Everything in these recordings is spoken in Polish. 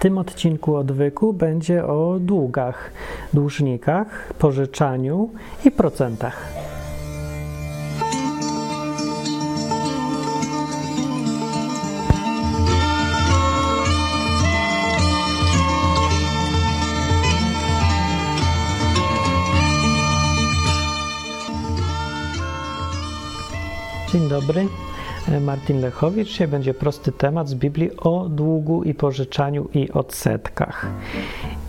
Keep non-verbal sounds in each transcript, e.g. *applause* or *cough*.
tym odcinku odwyku będzie o długach, dłużnikach, pożyczaniu i procentach. Dzień dobry. Martin Lechowicz. Dzisiaj będzie prosty temat z Biblii o długu i pożyczaniu i odsetkach.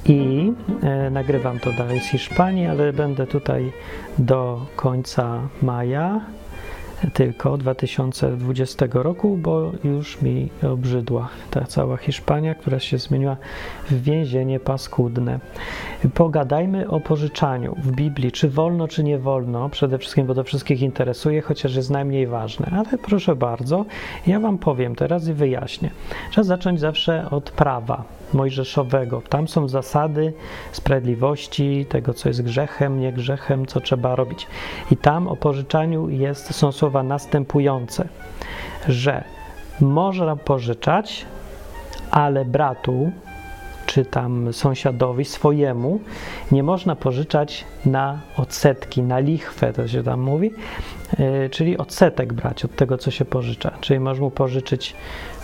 I e, nagrywam to dalej z Hiszpanii, ale będę tutaj do końca maja tylko 2020 roku, bo już mi obrzydła ta cała Hiszpania, która się zmieniła w więzienie paskudne. Pogadajmy o pożyczaniu w Biblii, czy wolno, czy nie wolno, przede wszystkim, bo to wszystkich interesuje, chociaż jest najmniej ważne. Ale proszę bardzo, ja Wam powiem teraz i wyjaśnię. Trzeba zacząć zawsze od prawa mojżeszowego. Tam są zasady sprawiedliwości, tego, co jest grzechem, nie grzechem, co trzeba robić. I tam o pożyczaniu jest, są słowa następujące, że można pożyczać, ale bratu, czy tam sąsiadowi swojemu, nie można pożyczać na odsetki, na lichwę, to się tam mówi, yy, czyli odsetek brać od tego, co się pożycza. Czyli można mu pożyczyć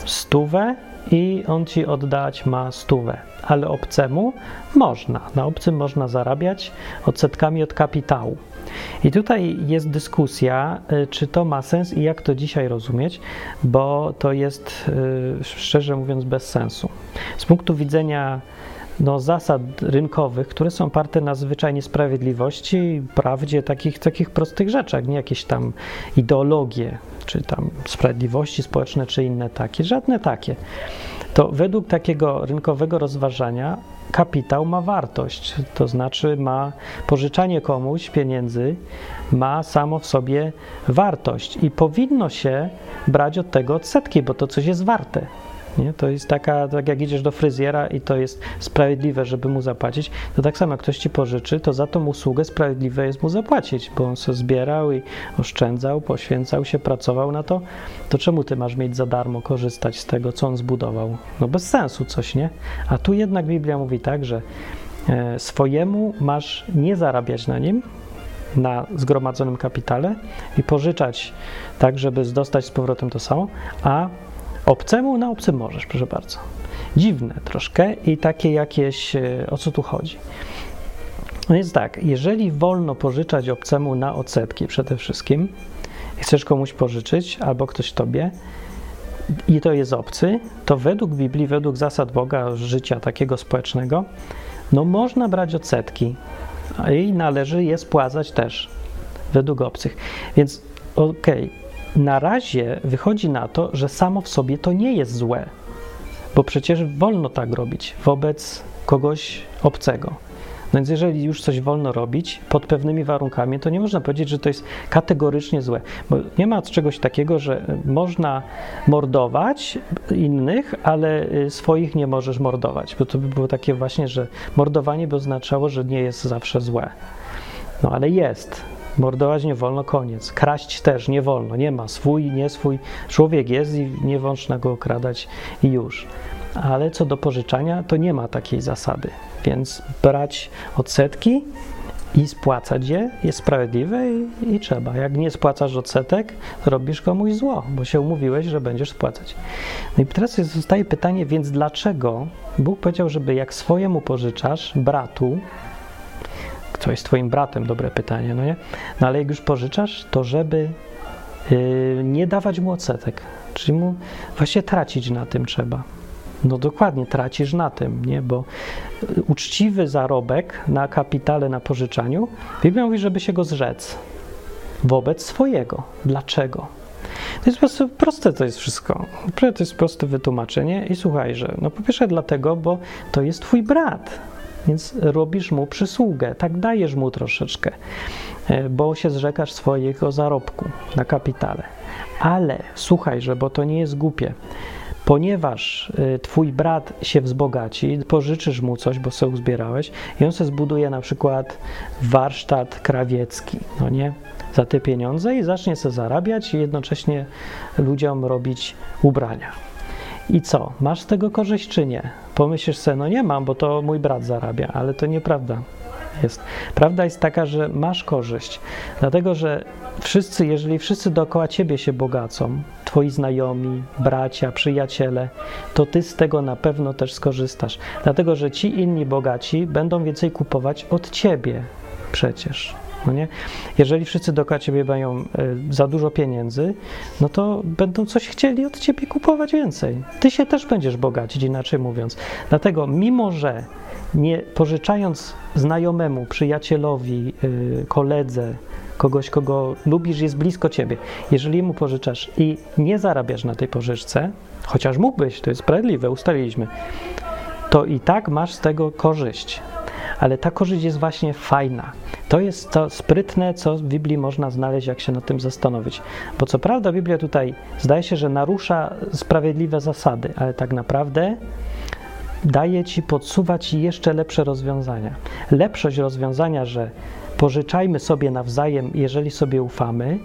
stówę, i on ci oddać ma stówę, ale obcemu można. Na obcym można zarabiać odsetkami od kapitału. I tutaj jest dyskusja, y, czy to ma sens i jak to dzisiaj rozumieć, bo to jest y, szczerze mówiąc bez sensu. Z punktu widzenia no, zasad rynkowych, które są oparte na zwyczajnie sprawiedliwości, prawdzie, takich, takich prostych rzeczach, nie jakieś tam ideologie, czy tam sprawiedliwości społeczne, czy inne takie, żadne takie. To według takiego rynkowego rozważania kapitał ma wartość, to znaczy ma pożyczanie komuś pieniędzy, ma samo w sobie wartość i powinno się brać od tego odsetki, bo to coś jest warte. Nie? To jest taka, tak jak idziesz do fryzjera i to jest sprawiedliwe, żeby mu zapłacić, to tak samo jak ktoś ci pożyczy, to za tą usługę sprawiedliwe jest mu zapłacić, bo on się zbierał i oszczędzał, poświęcał się, pracował na to, to czemu ty masz mieć za darmo korzystać z tego, co on zbudował? No bez sensu coś, nie? A tu jednak Biblia mówi tak, że e, swojemu masz nie zarabiać na nim, na zgromadzonym kapitale i pożyczać tak, żeby dostać z powrotem to samo, a Obcemu na obcym możesz, proszę bardzo. Dziwne troszkę i takie jakieś, e, o co tu chodzi. No więc tak, jeżeli wolno pożyczać obcemu na odsetki przede wszystkim, chcesz komuś pożyczyć albo ktoś tobie i to jest obcy, to według Biblii, według zasad Boga, życia takiego społecznego, no można brać odsetki i należy je spłacać też według obcych. Więc okej, okay, na razie wychodzi na to, że samo w sobie to nie jest złe, bo przecież wolno tak robić wobec kogoś obcego. No więc jeżeli już coś wolno robić pod pewnymi warunkami, to nie można powiedzieć, że to jest kategorycznie złe, bo nie ma czegoś takiego, że można mordować innych, ale y, swoich nie możesz mordować, bo to by było takie właśnie, że mordowanie by oznaczało, że nie jest zawsze złe. No ale jest. Mordować nie wolno, koniec. Kraść też nie wolno, nie ma swój, nie swój. Człowiek jest i nie można go okradać i już. Ale co do pożyczania, to nie ma takiej zasady. Więc brać odsetki i spłacać je jest sprawiedliwe i, i, trzeba. Jak nie spłacasz odsetek, robisz komuś zło, bo się umówiłeś, że będziesz spłacać. No i teraz zostaje pytanie, więc dlaczego Bóg powiedział, żeby jak swojemu pożyczasz bratu, kto jest twoim bratem, dobre pytanie, no nie? No ale jak już pożyczasz, to żeby yy, nie dawać mu odsetek, czyli mu właśnie tracić na tym trzeba. No dokładnie, tracisz na tym, nie? Bo y, uczciwy zarobek na kapitale, na pożyczaniu, Biblia mówi, żeby się go zrzec wobec swojego. Dlaczego? To jest po prostu proste to jest wszystko. To jest proste wytłumaczenie i słuchaj, że no po pierwsze dlatego, bo to jest twój brat więc robisz mu przysługę, tak dajesz mu troszeczkę, e, bo się zrzekasz swojego zarobku na kapitale. Ale słuchaj, że bo to nie jest głupie. Ponieważ e, twój brat się wzbogaci, pożyczysz mu coś, bo sobie uzbierałeś i on sobie zbuduje na przykład warsztat krawiecki, no nie? Za te pieniądze i zacznie sobie zarabiać i jednocześnie ludziom robić ubrania. I co? Masz z tego korzyść czy nie? Pomyślisz sobie, no nie mam, bo to mój brat zarabia, ale to nieprawda jest. Prawda jest taka, że masz korzyść, dlatego że wszyscy, jeżeli wszyscy dookoła ciebie się bogacą, twoi znajomi, bracia, przyjaciele, to ty z tego na pewno też skorzystasz, dlatego że ci inni bogaci będą więcej kupować od ciebie przecież. No nie? Jeżeli wszyscy dookoła ciebie mają y, za dużo pieniędzy, no to będą coś chcieli od ciebie kupować więcej. Ty się też będziesz bogacić, inaczej mówiąc. Dlatego, mimo że nie pożyczając znajomemu, przyjacielowi, yy, koledze, kogoś, kogo lubisz, jest blisko ciebie, jeżeli mu pożyczasz i nie zarabiasz na tej pożyczce, chociaż mógłbyś, to jest sprawiedliwe, ustaliliśmy, to i tak masz z tego korzyść. Ale ta korzyść jest właśnie fajna. To jest to sprytne, co w Biblii można znaleźć, jak się nad tym zastanowić. Bo co prawda Biblia tutaj zdaje się, że narusza sprawiedliwe zasady, ale tak naprawdę daje ci podsuwać jeszcze lepsze rozwiązania. Lepszość rozwiązania, że pożyczajmy sobie nawzajem, jeżeli sobie ufamy,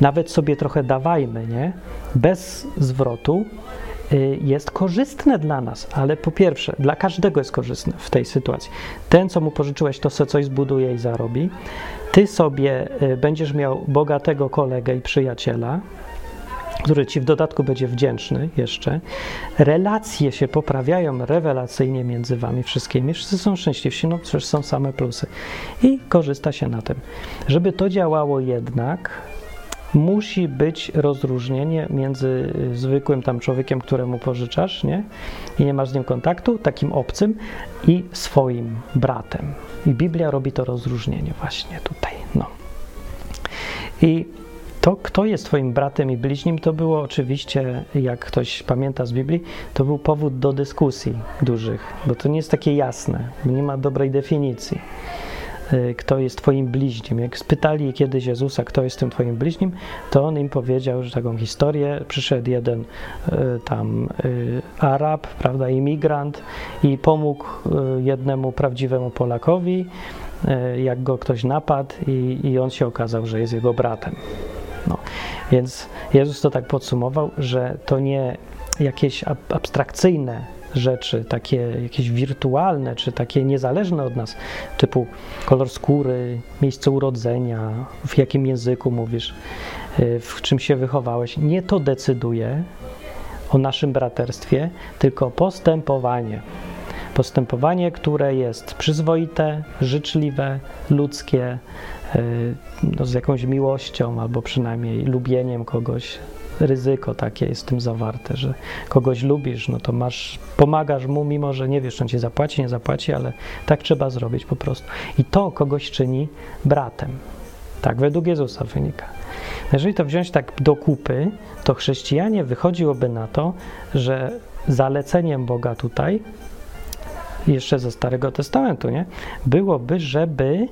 nawet sobie trochę dawajmy, nie? Bez zwrotu, jest korzystne dla nas, ale po pierwsze, dla każdego jest korzystne w tej sytuacji. Ten, co mu pożyczyłeś, to sobie coś zbuduje i zarobi. Ty sobie y, będziesz miał bogatego kolegę i przyjaciela, który ci w dodatku będzie wdzięczny jeszcze. Relacje się poprawiają rewelacyjnie między wami wszystkimi. Wszyscy są szczęśliwsi, no przecież są same plusy. I korzysta się na tym. Żeby to działało jednak, musi być rozróżnienie między zwykłym tam człowiekiem, któremu pożyczasz, nie? I nie masz z nim kontaktu, takim obcym, i swoim bratem. I Biblia robi to rozróżnienie właśnie tutaj. No. I to, kto jest Twoim bratem i bliźnim, to było oczywiście, jak ktoś pamięta z Biblii, to był powód do dyskusji dużych, bo to nie jest takie jasne, nie ma dobrej definicji, y, kto jest Twoim bliźnim. Jak spytali kiedyś Jezusa, kto jest tym Twoim bliźnim, to on im powiedział, że taką historię, przyszedł jeden y, tam y, Arab, prawda, imigrant i pomógł jednemu prawdziwemu Polakowi, jak go ktoś napadł i, i on się okazał, że jest jego bratem. No. Więc Jezus to tak podsumował, że to nie jakieś abstrakcyjne rzeczy, takie jakieś wirtualne, czy takie niezależne od nas, typu kolor skóry, miejsce urodzenia, w jakim języku mówisz, y, w czym się wychowałeś, nie to decyduje o naszym braterstwie, tylko postępowanie. Postępowanie, które jest przyzwoite, życzliwe, ludzkie, y, no, z jakąś miłością albo przynajmniej lubieniem kogoś. Ryzyko takie jest w tym zawarte, że kogoś lubisz, no to masz, pomagasz mu, mimo że nie wiesz, czy on ci zapłaci, nie zapłaci, ale tak trzeba zrobić po prostu. I to kogoś czyni bratem. Tak według Jezusa wynika. Jeżeli to wziąć tak do kupy, to chrześcijanie wychodziłoby na to, że zaleceniem Boga tutaj, jeszcze ze Starego Testamentu, nie, byłoby, żeby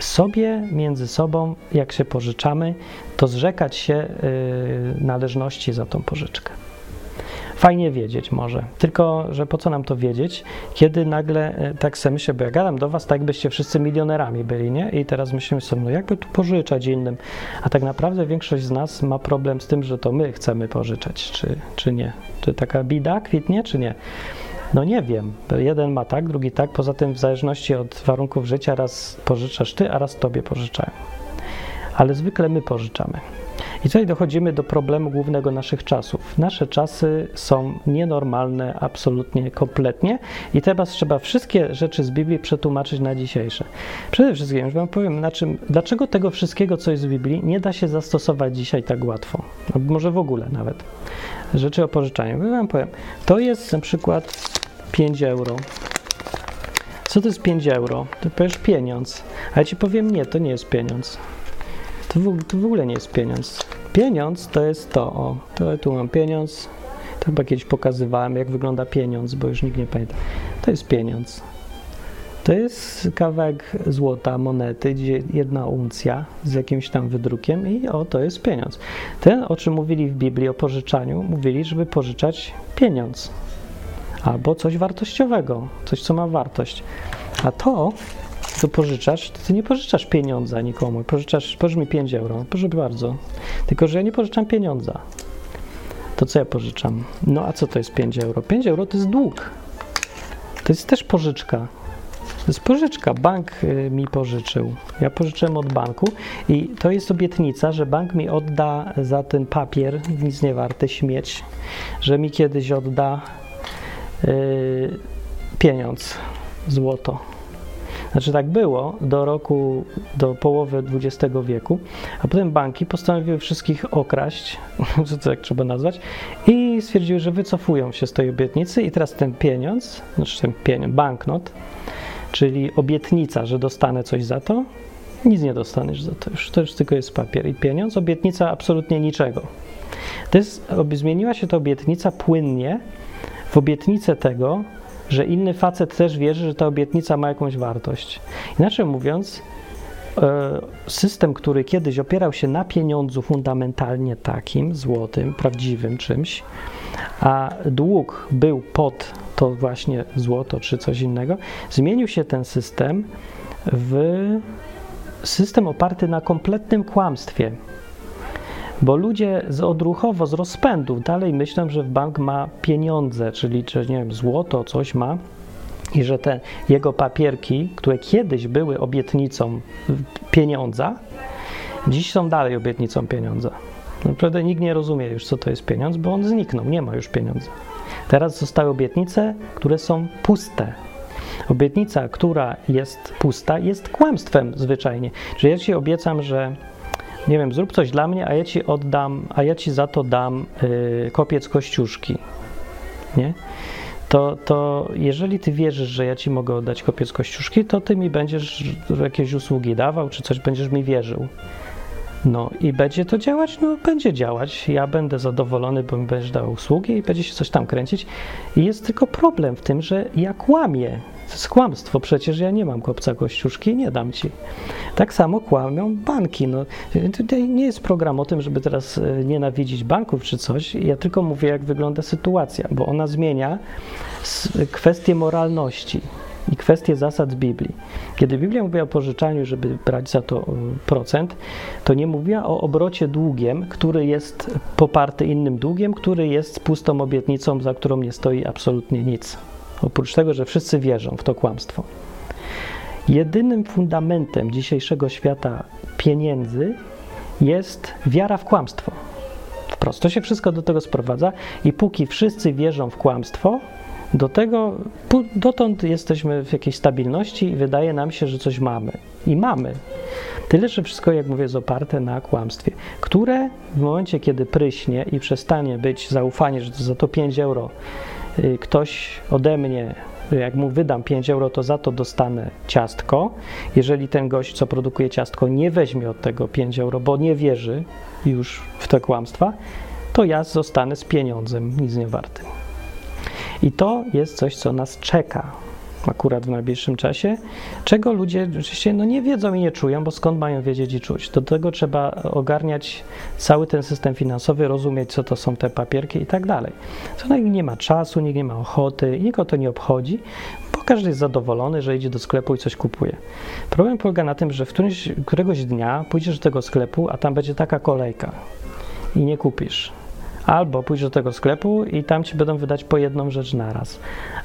sobie między sobą, jak się pożyczamy, to zrzekać się y, należności za tą pożyczkę. Fajnie wiedzieć może, tylko że po co nam to wiedzieć, kiedy nagle y, tak sobie myślę, bo ja gadam do was, tak jakbyście wszyscy milionerami byli, nie? I teraz myślimy sobie, no jakby tu pożyczać innym, a tak naprawdę większość z nas ma problem z tym, że to my chcemy pożyczać, czy, czy nie. Czy taka bida kwitnie, czy nie? No nie wiem. Jeden ma tak, drugi tak. Poza tym, w zależności od warunków życia, raz pożyczasz ty, a raz tobie pożyczają. Ale zwykle my pożyczamy. I tutaj dochodzimy do problemu głównego naszych czasów. Nasze czasy są nienormalne, absolutnie, kompletnie i teraz trzeba wszystkie rzeczy z Biblii przetłumaczyć na dzisiejsze. Przede wszystkim, już Wam powiem, na czym, dlaczego tego wszystkiego, co jest w Biblii, nie da się zastosować dzisiaj tak łatwo. No, może w ogóle nawet. Rzeczy o pożyczaniu. Ja Wam powiem, to jest na przykład 5 euro. Co to jest 5 euro? To powiesz pieniądz. Ale ci powiem, nie, to nie jest pieniądz. To w, to w ogóle nie jest pieniądz. Pieniądz to jest to, o, to tu mam pieniądz. To chyba kiedyś pokazywałem, jak wygląda pieniądz, bo już nikt nie pamięta. To jest pieniądz. To jest kawałek złota, monety, jedna uncja z jakimś tam wydrukiem i o, to jest pieniądz. Ten, o czym mówili w Biblii o pożyczaniu, mówili, żeby pożyczać pieniądz albo coś wartościowego, coś, co ma wartość. A to, co pożyczasz, to ty nie pożyczasz pieniądza nikomu. Pożyczasz, pożycz mi 5 euro, proszę bardzo. Tylko, że ja nie pożyczam pieniądza. To co ja pożyczam? No a co to jest 5 euro? 5 euro to jest dług. To jest też pożyczka. To jest pożyczka. Bank y, mi pożyczył. Ja pożyczyłem od banku i to jest obietnica, że bank mi odda za ten papier, nic nie warty, śmieć, że mi kiedyś odda yy, pieniądz, złoto. Znaczy tak było do roku, do połowy XX wieku, a potem banki postanowiły wszystkich okraść, *laughs* co tak trzeba nazwać, i stwierdziły, że wycofują się z tej obietnicy i teraz ten pieniądz, znaczy ten pieniądz, banknot, czyli obietnica, że dostanę coś za to, nic nie dostaniesz za to, już, to już tylko jest papier i pieniądz, obietnica absolutnie niczego. To jest, zmieniła się ta obietnica płynnie w obietnicę tego, że inny facet też wierzy, że ta obietnica ma jakąś wartość. Inaczej mówiąc, e, system, który kiedyś opierał się na pieniądzu fundamentalnie takim, złotym, prawdziwym czymś, a dług był pod to właśnie złoto czy coś innego, zmienił się ten system w system oparty na kompletnym kłamstwie. Bo ludzie z odruchowo, z rozpędu dalej myślą, że bank ma pieniądze, czyli że nie wiem, złoto, coś ma i że te jego papierki, które kiedyś były obietnicą pieniądza, dziś są dalej obietnicą pieniądza. Naprawdę nikt nie rozumie już, co to jest pieniądz, bo on zniknął, nie ma już pieniądza. Teraz zostały obietnice, które są puste. Obietnica, która jest pusta, jest kłamstwem zwyczajnie. Że ja ci obiecam, że nie wiem, zrób coś dla mnie, a ja ci oddam, a ja ci za to dam y, kopiec kościuszki. Nie? To, to jeżeli ty wierzysz, że ja ci mogę oddać kopiec kościuszki, to ty mi będziesz jakieś usługi dawał, czy coś będziesz mi wierzył. No i będzie to działać? No będzie działać. Ja będę zadowolony, bo mi będziesz dał usługi i będzie się coś tam kręcić. I jest tylko problem w tym, że ja kłamię. Jest kłamstwo, przecież ja nie mam kopca kościuszki nie dam ci. Tak samo kłamią banki. No, tutaj nie jest program o tym, żeby teraz e, nienawidzić banków czy coś. Ja tylko mówię, jak wygląda sytuacja, bo ona zmienia kwestię moralności i kwestie zasad Biblii. Kiedy Biblia mówiła o pożyczaniu, żeby brać za to e, procent, to nie mówiła o obrocie długiem, który jest poparty innym długiem, który jest pustą obietnicą, za którą nie stoi absolutnie nic. Oprócz tego, że wszyscy wierzą w to kłamstwo. Jedynym fundamentem dzisiejszego świata pieniędzy jest wiara w kłamstwo. Wprost. To się wszystko do tego sprowadza i póki wszyscy wierzą w kłamstwo, do tego dotąd jesteśmy w jakiejś stabilności i wydaje nam się, że coś mamy. I mamy. Tyle, że wszystko, jak mówię, jest oparte na kłamstwie, które w momencie, kiedy pryśnie i przestanie być zaufanie, że to za to 5 euro ktoś ode mnie, jak mu wydam 5 euro, to za to dostanę ciastko. Jeżeli ten gość, co produkuje ciastko, nie weźmie od tego 5 euro, bo nie wierzy już w te kłamstwa, to ja zostanę z pieniądzem nic nie wartym. I to jest coś, co nas czeka akurat w najbliższym czasie, czego ludzie oczywiście no nie wiedzą i nie czują, bo skąd mają wiedzieć i czuć. Do tego trzeba ogarniać cały ten system finansowy, rozumieć, co to są te papierki i tak dalej. Co nikt nie ma czasu, nikt nie ma ochoty, nikogo to nie obchodzi, bo każdy jest zadowolony, że idzie do sklepu i coś kupuje. Problem polega na tym, że w którymś, któregoś dnia pójdziesz do tego sklepu, a tam będzie taka kolejka i nie kupisz. Albo pójdziesz do tego sklepu i tam ci będą wydać po jedną rzecz naraz.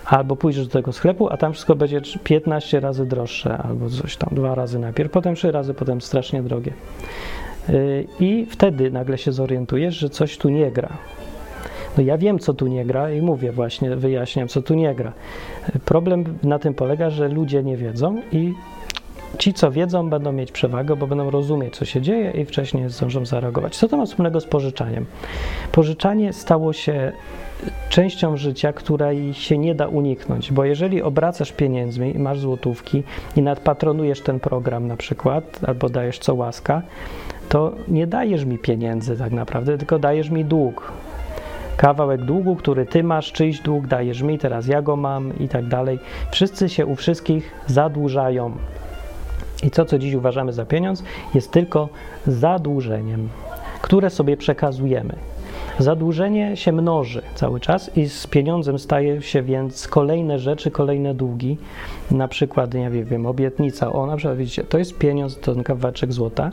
Albo pójdziesz do tego sklepu, a tam wszystko będzie 15 razy droższe, albo coś tam, dwa razy najpierw, potem trzy razy, potem strasznie drogie. Y, I wtedy nagle się zorientujesz, że coś tu nie gra. No ja wiem, co tu nie gra i mówię właśnie, wyjaśniam, co tu nie gra. Problem na tym polega, że ludzie nie wiedzą i Ci, co wiedzą, będą mieć przewagę, bo będą rozumieć, co się dzieje i wcześniej zdążą zareagować. Co to ma wspólnego z pożyczaniem? Pożyczanie stało się częścią życia, której się nie da uniknąć, bo jeżeli obracasz pieniędzmi i masz złotówki i nadpatronujesz ten program na przykład, albo dajesz co łaska, to nie dajesz mi pieniędzy tak naprawdę, tylko dajesz mi dług. Kawałek długu, który ty masz, czyjś dług dajesz mi, teraz ja go mam i tak dalej. Wszyscy się u wszystkich zadłużają. I to, co dziś uważamy za pieniądz, jest tylko zadłużeniem, które sobie przekazujemy. Zadłużenie się mnoży cały czas i z pieniądzem staje się więc kolejne rzeczy, kolejne długi, na przykład, nie wiem, obietnica, o na przykład widzicie, to jest pieniądz, to ten kawałeczek złota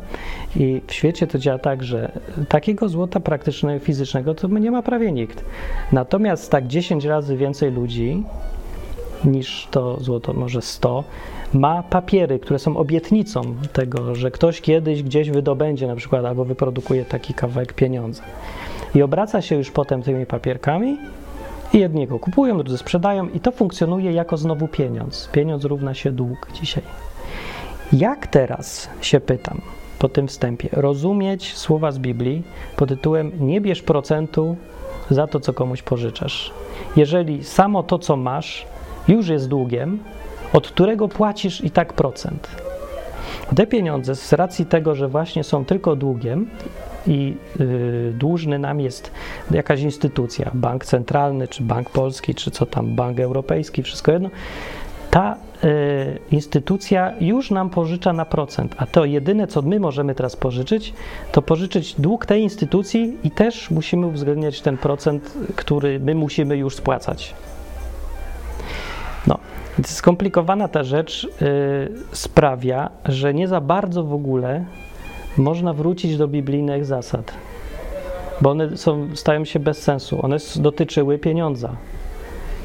i w świecie to działa tak, że takiego złota praktycznego, fizycznego to nie ma prawie nikt. Natomiast tak 10 razy więcej ludzi niż to złoto, może 100, ma papiery, które są obietnicą tego, że ktoś kiedyś gdzieś wydobędzie na przykład albo wyprodukuje taki kawałek pieniądza. I obraca się już potem tymi papierkami i jedni go kupują, drudzy sprzedają i to funkcjonuje jako znowu pieniądz. Pieniądz równa się dług dzisiaj. Jak teraz, się pytam po tym wstępie, rozumieć słowa z Biblii pod tytułem nie bierz procentu za to, co komuś pożyczasz. Jeżeli samo to, co masz, już jest długiem, od którego płacisz i tak procent. Te pieniądze z racji tego, że właśnie są tylko długiem i yy, dłużny nam jest jakaś instytucja, bank centralny, czy bank polski, czy co tam, bank europejski, wszystko jedno, ta y, instytucja już nam pożycza na procent, a to jedyne, co my możemy teraz pożyczyć, to pożyczyć dług tej instytucji i też musimy uwzględniać ten procent, który my musimy już spłacać. Skomplikowana ta rzecz y, sprawia, że nie za bardzo w ogóle można wrócić do biblijnych zasad, bo one są, stają się bez sensu. One dotyczyły pieniądza,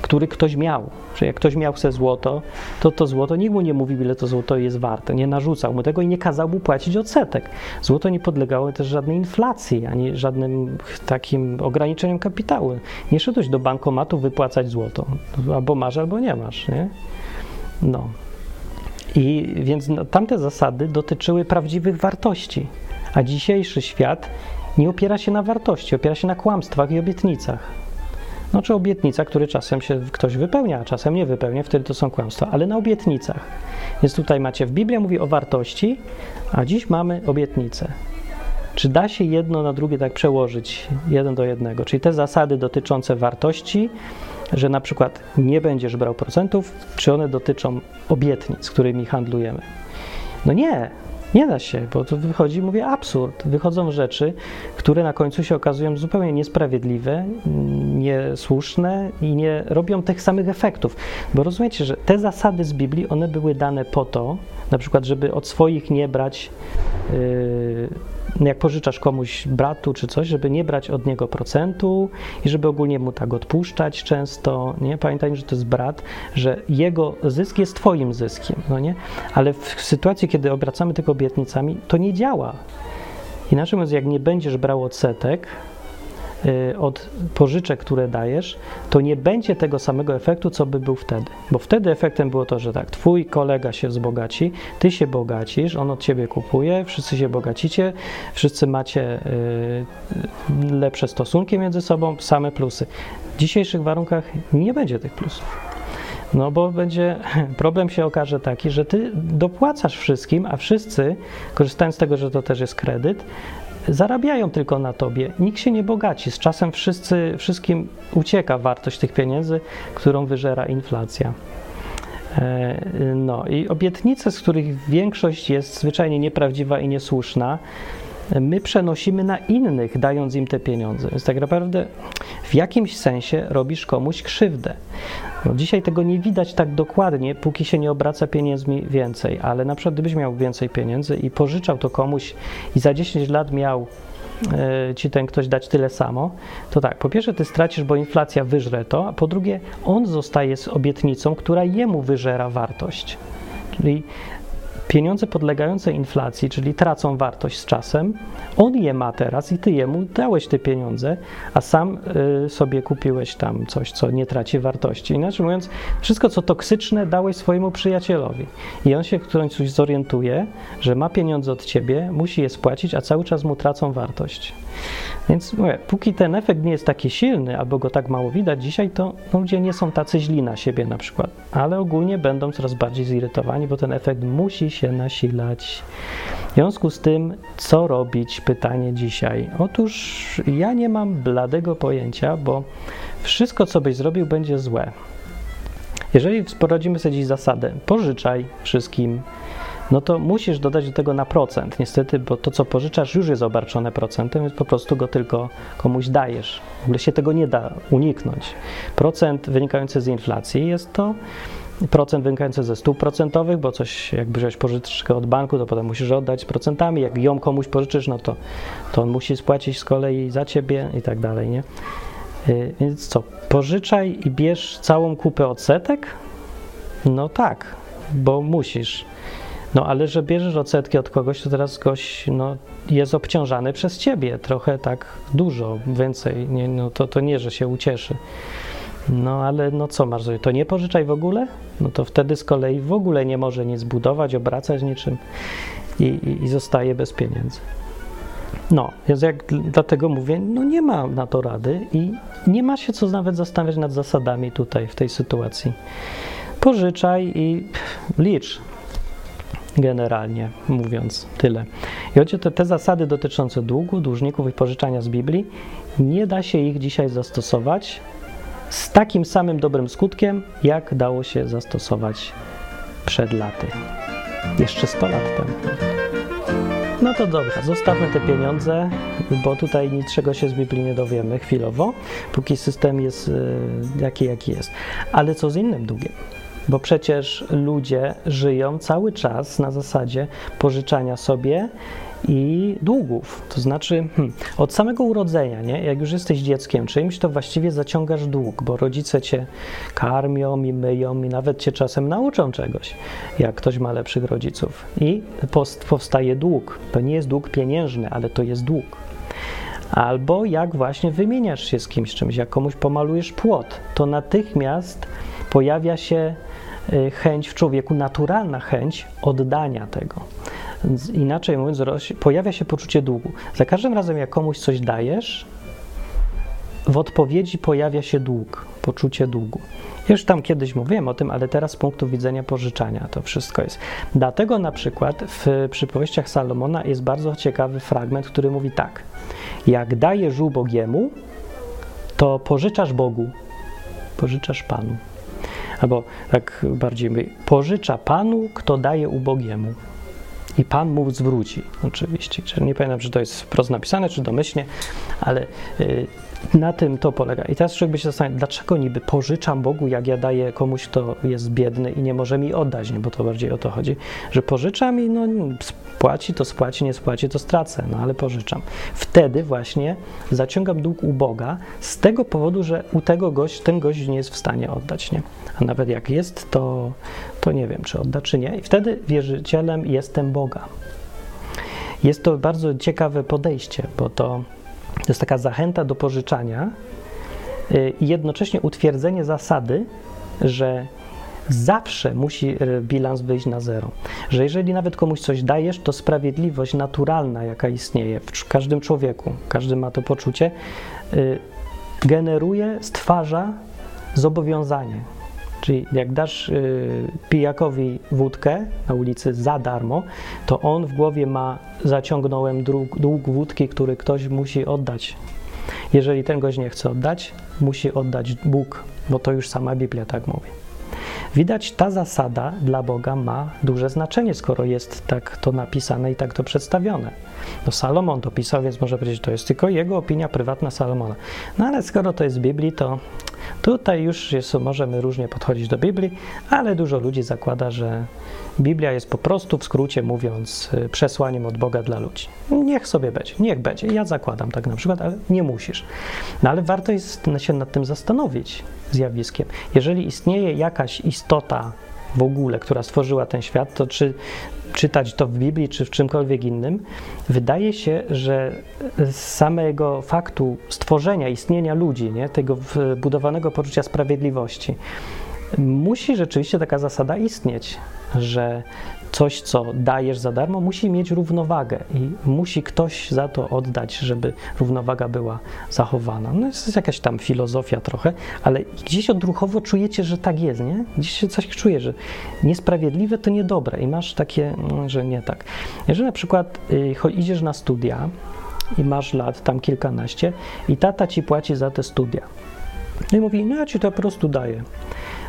który ktoś miał. Że jak ktoś miał chce złoto, to to złoto nikt mu nie mówił, ile to złoto jest warte. Nie narzucał mu tego i nie kazał mu płacić odsetek. Złoto nie podlegało też żadnej inflacji, ani żadnym takim ograniczeniom kapitału. Nie szedłeś do bankomatu wypłacać złoto. Albo masz, albo nie masz. Nie? No. I więc no, tamte zasady dotyczyły prawdziwych wartości, a dzisiejszy świat nie opiera się na wartości, opiera się na kłamstwach i obietnicach. No czy obietnica, które czasem się ktoś wypełnia, a czasem nie wypełnia, wtedy to są kłamstwa, ale na obietnicach. Więc tutaj macie, w Biblia mówi o wartości, a dziś mamy obietnicę. Czy da się jedno na drugie tak przełożyć, jeden do jednego? Czyli te zasady dotyczące wartości, że na przykład nie będziesz brał procentów, czy one dotyczą obietnic, którymi handlujemy? No nie, nie da się, bo tu wychodzi, mówię, absurd. Wychodzą rzeczy, które na końcu się okazują zupełnie niesprawiedliwe, niesłuszne i nie robią tych samych efektów. Bo rozumiecie, że te zasady z Biblii, one były dane po to, na przykład, żeby od swoich nie brać. Yy, jak pożyczasz komuś bratu czy coś, żeby nie brać od niego procentu i żeby ogólnie mu tak odpuszczać często, nie? Pamiętaj, że to jest brat, że jego zysk jest twoim zyskiem, no nie? Ale w sytuacji, kiedy obracamy tylko obietnicami, to nie działa. Inaczej mówiąc, jak nie będziesz brał odsetek, od pożyczek, które dajesz, to nie będzie tego samego efektu, co by był wtedy. Bo wtedy efektem było to, że tak, twój kolega się wzbogaci, ty się bogacisz, on od ciebie kupuje, wszyscy się bogacicie, wszyscy macie y, lepsze stosunki między sobą, same plusy. W dzisiejszych warunkach nie będzie tych plusów. No bo będzie, *laughs* problem się okaże taki, że ty dopłacasz wszystkim, a wszyscy, korzystając z tego, że to też jest kredyt, zarabiają tylko na tobie. Nikt się nie bogaci. Z czasem wszyscy, wszystkim ucieka wartość tych pieniędzy, którą wyżera inflacja. E, no i obietnice, z których większość jest zwyczajnie nieprawdziwa i niesłuszna, my przenosimy na innych, dając im te pieniądze. Więc tak naprawdę w jakimś sensie robisz komuś krzywdę. No, dzisiaj tego nie widać tak dokładnie, póki się nie obraca pieniędzmi więcej, ale na przykład gdybyś miał więcej pieniędzy i pożyczał to komuś i za 10 lat miał e, ci ten ktoś dać tyle samo, to tak, po pierwsze ty stracisz, bo inflacja wyżre to, a po drugie on zostaje z obietnicą, która jemu wyżera wartość. Czyli pieniądze podlegające inflacji, czyli tracą wartość z czasem, on je ma teraz i ty jemu dałeś te pieniądze, a sam y, sobie kupiłeś tam coś, co nie traci wartości. Inaczej mówiąc, wszystko co toksyczne dałeś swojemu przyjacielowi. I on się w końcu zorientuje, że ma pieniądze od ciebie, musi je spłacić, a cały czas mu tracą wartość. Więc mówię, póki ten efekt nie jest taki silny, albo go tak mało widać dzisiaj, to ludzie nie są tacy źli na siebie na przykład, ale ogólnie będą coraz bardziej zirytowani, bo ten efekt musi się nasilać. W związku z tym, co robić? Pytanie dzisiaj. Otóż ja nie mam bladego pojęcia, bo wszystko, co byś zrobił, będzie złe. Jeżeli wprowadzimy sobie dziś zasadę, pożyczaj wszystkim, no to musisz dodać do tego na procent, niestety, bo to, co pożyczasz, już jest obarczone procentem, więc po prostu go tylko komuś dajesz. W ogóle się tego nie da uniknąć. Procent wynikający z inflacji jest to procent wynikający ze stóp procentowych, bo coś jak bierzesz pożyczkę od banku, to potem musisz oddać procentami. Jak ją komuś pożyczysz, no to, to on musi spłacić z kolei za ciebie i tak dalej, nie? Y, więc co, pożyczaj i bierz całą kupę odsetek? No tak, bo musisz. No ale że bierzesz odsetki od kogoś, to teraz gość no, jest obciążany przez ciebie trochę tak dużo, więcej. Nie, no, to, to nie, że się ucieszy. No ale no co masz? To nie pożyczaj w ogóle? No to wtedy z kolei w ogóle nie może nic budować, obracać niczym i, i, i zostaje bez pieniędzy. No, więc jak dlatego mówię, no nie ma na to rady i nie ma się co nawet zastanawiać nad zasadami tutaj w tej sytuacji. Pożyczaj i licz, generalnie mówiąc tyle. I choć te, te zasady dotyczące długu, dłużników i pożyczania z Biblii, nie da się ich dzisiaj zastosować z takim samym dobrym skutkiem, jak dało się zastosować przed laty. Jeszcze 100 lat temu. No to dobra, zostawmy te pieniądze, bo tutaj niczego się z Biblii nie dowiemy chwilowo, póki system jest y, jaki, jaki jest. Ale co z innym długiem? Bo przecież ludzie żyją cały czas na zasadzie pożyczania sobie i długów. To znaczy, hmm, od samego urodzenia, nie? jak już jesteś dzieckiem czymś, to właściwie zaciągasz dług, bo rodzice cię karmią i myją i nawet cię czasem nauczą czegoś, jak ktoś ma lepszych rodziców. I powstaje dług. To nie jest dług pieniężny, ale to jest dług. Albo jak właśnie wymieniasz się z kimś czymś, jak komuś pomalujesz płot, to natychmiast pojawia się y, chęć w człowieku, naturalna chęć oddania tego. Inaczej mówiąc, pojawia się poczucie długu. Za każdym razem, jak komuś coś dajesz, w odpowiedzi pojawia się dług, poczucie długu. Już tam kiedyś mówiłem o tym, ale teraz z punktu widzenia pożyczania to wszystko jest. Dlatego na przykład w przypowieściach Salomona jest bardzo ciekawy fragment, który mówi tak: Jak dajesz ubogiemu, to pożyczasz Bogu, pożyczasz Panu. Albo tak bardziej mówi, pożycza Panu, kto daje ubogiemu i Pan mu zwróci. Oczywiście. Nie pamiętam, czy to jest wprost napisane, czy domyślnie, ale y, na tym to polega. I teraz człowiek by się zastanawiał, dlaczego niby pożyczam Bogu, jak ja daję komuś, kto jest biedny i nie może mi oddać, nie? bo to bardziej o to chodzi, że pożyczam i no, spłaci, to spłaci, nie spłaci, to stracę, no ale pożyczam. Wtedy właśnie zaciągam dług u Boga z tego powodu, że u tego gość, ten gość nie jest w stanie oddać, nie? A nawet jak jest, to, to nie wiem, czy odda, czy nie. I wtedy wierzycielem jestem Boga. Jest to bardzo ciekawe podejście, bo to to jest taka zachęta do pożyczania y, i jednocześnie utwierdzenie zasady, że zawsze musi y, bilans wyjść na zero. Że jeżeli nawet komuś coś dajesz, to sprawiedliwość naturalna, jaka istnieje w każdym człowieku, każdy ma to poczucie, y, generuje, stwarza zobowiązanie. Czyli jak dasz y, pijakowi wódkę na ulicy za darmo, to on w głowie ma zaciągnąłem dług, dług wódki, który ktoś musi oddać. Jeżeli ten gość nie chce oddać, musi oddać Bóg, bo to już sama Biblia tak mówi. Widać, ta zasada dla Boga ma duże znaczenie, skoro jest tak to napisane i tak to przedstawione. No Salomon to pisał, więc może powiedzieć, to jest tylko jego opinia prywatna Salomona. No ale skoro to jest z Biblii, to tutaj już jest, możemy różnie podchodzić do Biblii, ale dużo ludzi zakłada, że Biblia jest po prostu, w skrócie mówiąc, y, przesłaniem od Boga dla ludzi. Niech sobie będzie, niech będzie. Ja zakładam tak na przykład, ale nie musisz. No ale warto jest się nad tym zastanowić zjawiskiem. Jeżeli istnieje jakaś istota w ogóle, która stworzyła ten świat, to czy czytać to w Biblii, czy w czymkolwiek innym, wydaje się, że z samego faktu stworzenia, istnienia ludzi, nie, tego budowanego poczucia sprawiedliwości, musi rzeczywiście taka zasada istnieć, że coś, co dajesz za darmo, musi mieć równowagę i musi ktoś za to oddać, żeby równowaga była zachowana. No jest jakaś tam filozofia trochę, ale gdzieś odruchowo czujecie, że tak jest, nie? Gdzieś się coś czuje, że niesprawiedliwe to niedobre i masz takie, no, że nie tak. Jeżeli na przykład y, idziesz na studia i masz lat, tam kilkanaście i tata ci płaci za te studia. No i mówi, no ja ci to po prostu daję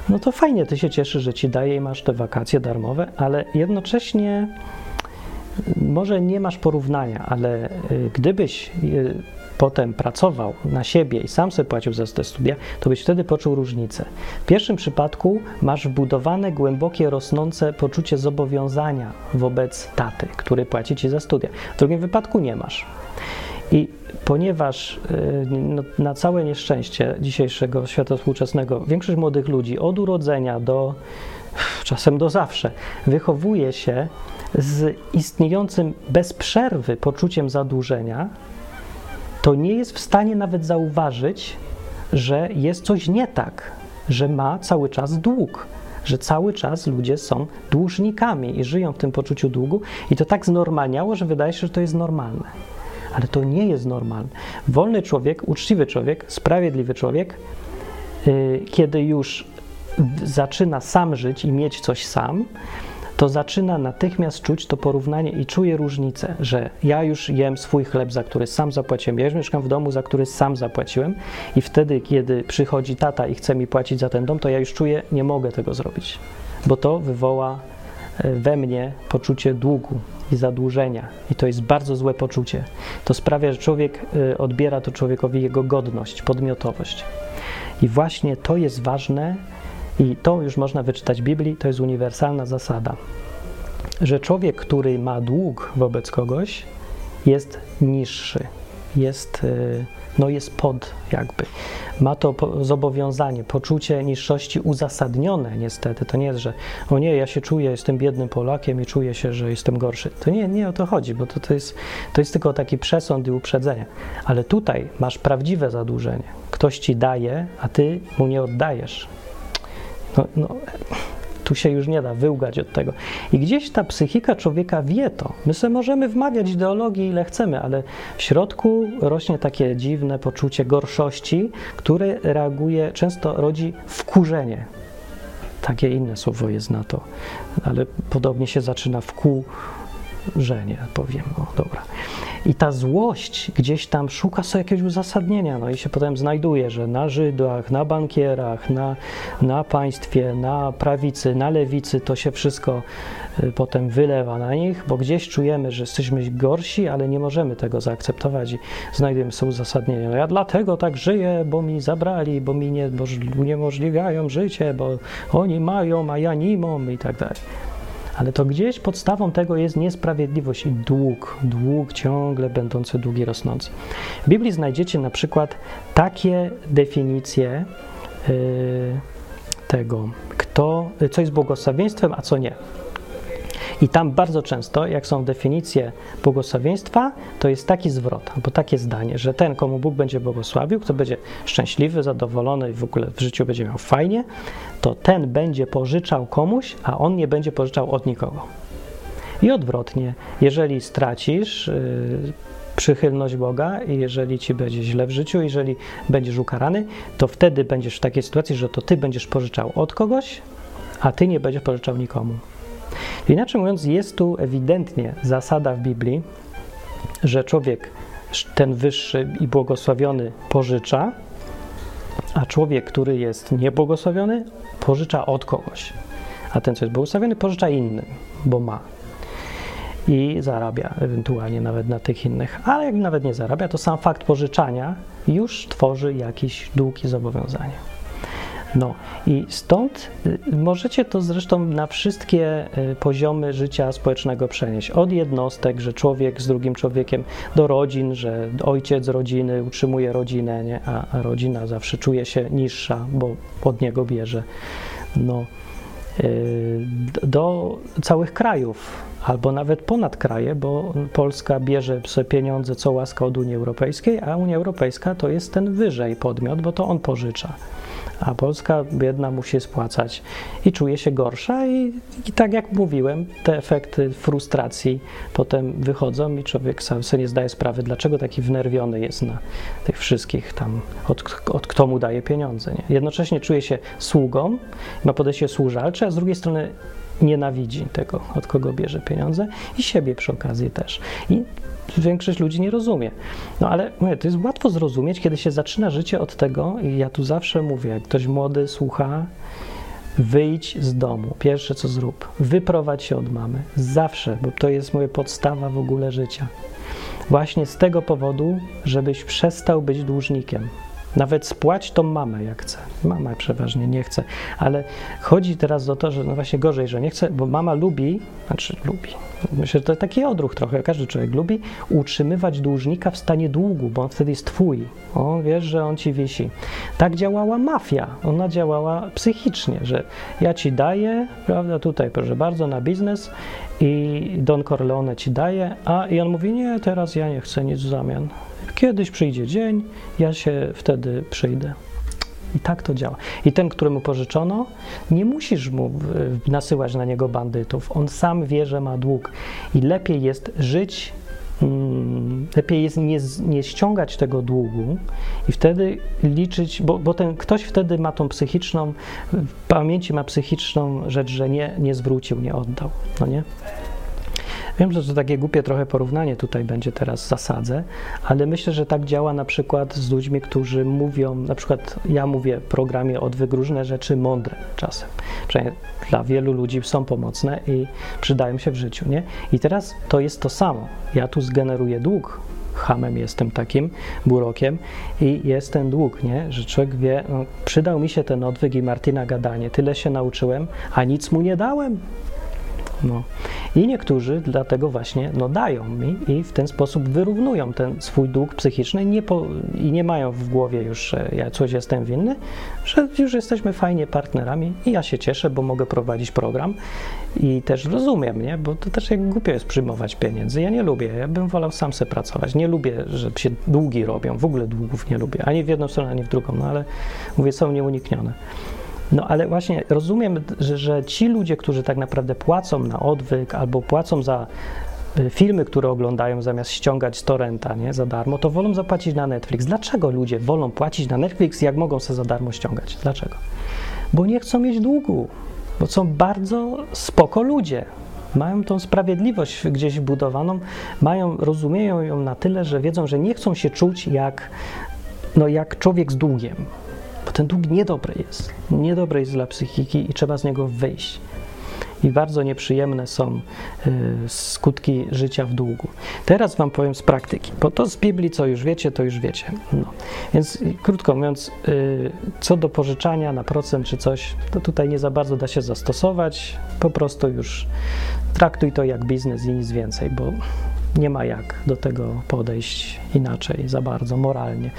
no to fajnie, ty się cieszysz, że ci daje i masz te wakacje darmowe, ale jednocześnie może nie masz porównania, ale y, gdybyś y, potem pracował na siebie i sam sobie płacił za te studia, to byś wtedy poczuł różnicę. W pierwszym przypadku masz wbudowane, głębokie, rosnące poczucie zobowiązania wobec taty, który płaci ci za studia. W drugim wypadku nie masz. I ponieważ y, no, na całe nieszczęście dzisiejszego świata współczesnego większość młodych ludzi od urodzenia do czasem do zawsze wychowuje się z istniejącym bez przerwy poczuciem zadłużenia, to nie jest w stanie nawet zauważyć, że jest coś nie tak, że ma cały czas dług, że cały czas ludzie są dłużnikami i żyją w tym poczuciu długu, i to tak znormalniało, że wydaje się, że to jest normalne. Ale to nie jest normalne. Wolny człowiek, uczciwy człowiek, sprawiedliwy człowiek, yy, kiedy już zaczyna sam żyć i mieć coś sam, to zaczyna natychmiast czuć to porównanie i czuje różnicę, że ja już jem swój chleb, za który sam zapłaciłem, ja już mieszkam w domu, za który sam zapłaciłem i wtedy, kiedy przychodzi tata i chce mi płacić za ten dom, to ja już czuję, nie mogę tego zrobić, bo to wywoła we mnie poczucie długu i zadłużenia i to jest bardzo złe poczucie. To sprawia, że człowiek e, odbiera to człowiekowi jego godność, podmiotowość. I właśnie to jest ważne, i to już można wyczytać w Biblii, to jest uniwersalna zasada, że człowiek, który ma dług wobec kogoś, jest niższy, jest, y, no jest pod jakby. Ma to zobowiązanie, poczucie niższości uzasadnione niestety. To nie jest, że o nie, ja się czuję, jestem biednym Polakiem i czuję się, że jestem gorszy. To nie, nie o to chodzi, bo to, to, jest, to jest tylko taki przesąd i uprzedzenie. Ale tutaj masz prawdziwe zadłużenie. Ktoś ci daje, a ty mu nie oddajesz. No, no, tu się już nie da wyłgać od tego. I gdzieś ta psychika człowieka wie to. My sobie możemy wmawiać ideologii ile chcemy, ale w środku rośnie takie dziwne poczucie gorszości, które reaguje, często rodzi wkurzenie. Takie inne słowo jest na to, ale podobnie się zaczyna wkurzenie, powiem. O, dobra. I ta złość gdzieś tam szuka sobie jakiegoś uzasadnienia, no i się potem znajduje, że na Żydach, na bankierach, na, na państwie, na prawicy, na lewicy to się wszystko y, potem wylewa na nich, bo gdzieś czujemy, że jesteśmy gorsi, ale nie możemy tego zaakceptować i znajdujemy sobie uzasadnienie. No ja dlatego tak żyję, bo mi zabrali, bo mi nie, bo uniemożliwiają życie, bo oni mają, a ja nie mam i tak dalej ale to gdzieś podstawą tego jest niesprawiedliwość i dług, dług ciągle będący długi, rosnący. W Biblii znajdziecie na przykład takie definicje yy, tego, kto, co jest błogosławieństwem, a co nie. I tam bardzo często, jak są definicje błogosławieństwa, to jest taki zwrot, albo takie zdanie, że ten, komu Bóg będzie błogosławił, kto będzie szczęśliwy, zadowolony i w ogóle w życiu będzie miał fajnie, to ten będzie pożyczał komuś, a on nie będzie pożyczał od nikogo. I odwrotnie, jeżeli stracisz yy, przychylność Boga i jeżeli ci będzie źle w życiu, jeżeli będziesz ukarany, to wtedy będziesz w takiej sytuacji, że to ty będziesz pożyczał od kogoś, a ty nie będziesz pożyczał nikomu. Inaczej mówiąc, jest tu ewidentnie zasada w Biblii, że człowiek ten wyższy i błogosławiony pożycza, a człowiek, który jest niebłogosławiony, pożycza od kogoś. A ten, co jest błogosławiony, pożycza innym, bo ma. I zarabia ewentualnie nawet na tych innych. Ale jak nawet nie zarabia, to sam fakt pożyczania już tworzy jakiś dług i zobowiązanie. No i stąd y, możecie to zresztą na wszystkie y, poziomy życia społecznego przenieść. Od jednostek, że człowiek z drugim człowiekiem, do rodzin, że ojciec rodziny utrzymuje rodzinę, nie? A, rodzina zawsze czuje się niższa, bo od niego bierze. No, y, do całych krajów, albo nawet ponad kraje, bo Polska bierze sobie pieniądze co łaska od Unii Europejskiej, a Unia Europejska to jest ten wyżej podmiot, bo to on pożycza a Polska biedna musi spłacać i czuje się gorsza i, i tak jak mówiłem, te efekty frustracji potem wychodzą i człowiek sam sobie nie zdaje sprawy, dlaczego taki wnerwiony jest na tych wszystkich tam, od, od kto mu daje pieniądze. Nie? Jednocześnie czuje się sługą, ma podejście służalcze, a z drugiej strony nienawidzi tego, od kogo bierze pieniądze i siebie przy okazji też. I większość ludzi nie rozumie. No ale mówię, to jest łatwo zrozumieć, kiedy się zaczyna życie od tego, i ja tu zawsze mówię, jak ktoś młody słucha, wyjdź z domu. Pierwsze co zrób, wyprowadź się od mamy. Zawsze, bo to jest moja podstawa w ogóle życia. właśnie z tego powodu, żebyś przestał być dłużnikiem. Nawet spłać tą mamę, jak chce. Mama przeważnie nie chce, ale chodzi teraz o to, że no właśnie gorzej, że nie chce, bo mama lubi, znaczy lubi, myślę, że to taki odruch trochę, każdy człowiek lubi utrzymywać dłużnika w stanie długu, bo on wtedy jest twój. On wiesz, że on ci wisi. Tak działała mafia. Ona działała psychicznie, że ja ci daję, prawda, tutaj proszę bardzo, na biznes i Don Corleone ci daje, a i on mówi, nie, teraz ja nie chcę nic w zamian. Kiedyś przyjdzie dzień, ja się wtedy przyjdę. I tak to działa. I ten, któremu pożyczono, nie musisz mu nasyłać na niego bandytów. On sam wie, że ma dług. I lepiej jest żyć, mm, lepiej jest nie, nie ściągać tego długu i wtedy liczyć, bo, bo ten ktoś wtedy ma tą psychiczną, w pamięci ma psychiczną rzecz, że nie, nie zwrócił, nie oddał. No nie? Wiem, że to takie głupie trochę porównanie tutaj będzie teraz zasadzę, ale myślę, że tak działa na przykład z ludźmi, którzy mówią, na przykład ja mówię w programie odwyk różne rzeczy mądre czasem. Przynajmniej dla wielu ludzi są pomocne i przydają się w życiu, nie? I teraz to jest to samo. Ja tu zgeneruję dług, hamem jestem takim, burokiem i jest ten dług, nie? Że człowiek wie, no, przydał mi się ten odwyk i Martina gadanie, tyle się nauczyłem, a nic mu nie dałem. No. I niektórzy dlatego właśnie no, dają mi i w ten sposób wyrównują ten swój dług psychiczny nie po, i nie mają w głowie już, że ja coś jestem winny, że już jesteśmy fajnie partnerami i ja się cieszę, bo mogę prowadzić program i też rozumiem, nie? bo to też jak głupio jest przyjmować pieniędzy. Ja nie lubię, ja bym wolał sam sobie pracować. Nie lubię, że się długi robią, w ogóle długów nie lubię, ani w jedną stronę, ani w drugą, no ale mówię, są nieuniknione. No ale właśnie rozumiem, że, że ci ludzie, którzy tak naprawdę płacą na odwyk albo płacą za y, filmy, które oglądają zamiast ściągać z torrenta nie, za darmo, to wolą zapłacić na Netflix. Dlaczego ludzie wolą płacić na Netflix, jak mogą sobie za darmo ściągać? Dlaczego? Bo nie chcą mieć długu, bo są bardzo spoko ludzie. Mają tą sprawiedliwość gdzieś budowaną, mają, rozumieją ją na tyle, że wiedzą, że nie chcą się czuć jak, no, jak człowiek z długiem bo ten dług niedobry jest. Niedobry jest dla psychiki i trzeba z niego wyjść. I bardzo nieprzyjemne są y, skutki życia w długu. Teraz Wam powiem z praktyki, bo to z Biblii, co już wiecie, to już wiecie. No. Więc krótko mówiąc, y, co do pożyczania na procent czy coś, to tutaj nie za bardzo da się zastosować. Po prostu już traktuj to jak biznes i nic więcej, bo nie ma jak do tego podejść inaczej za bardzo moralnie.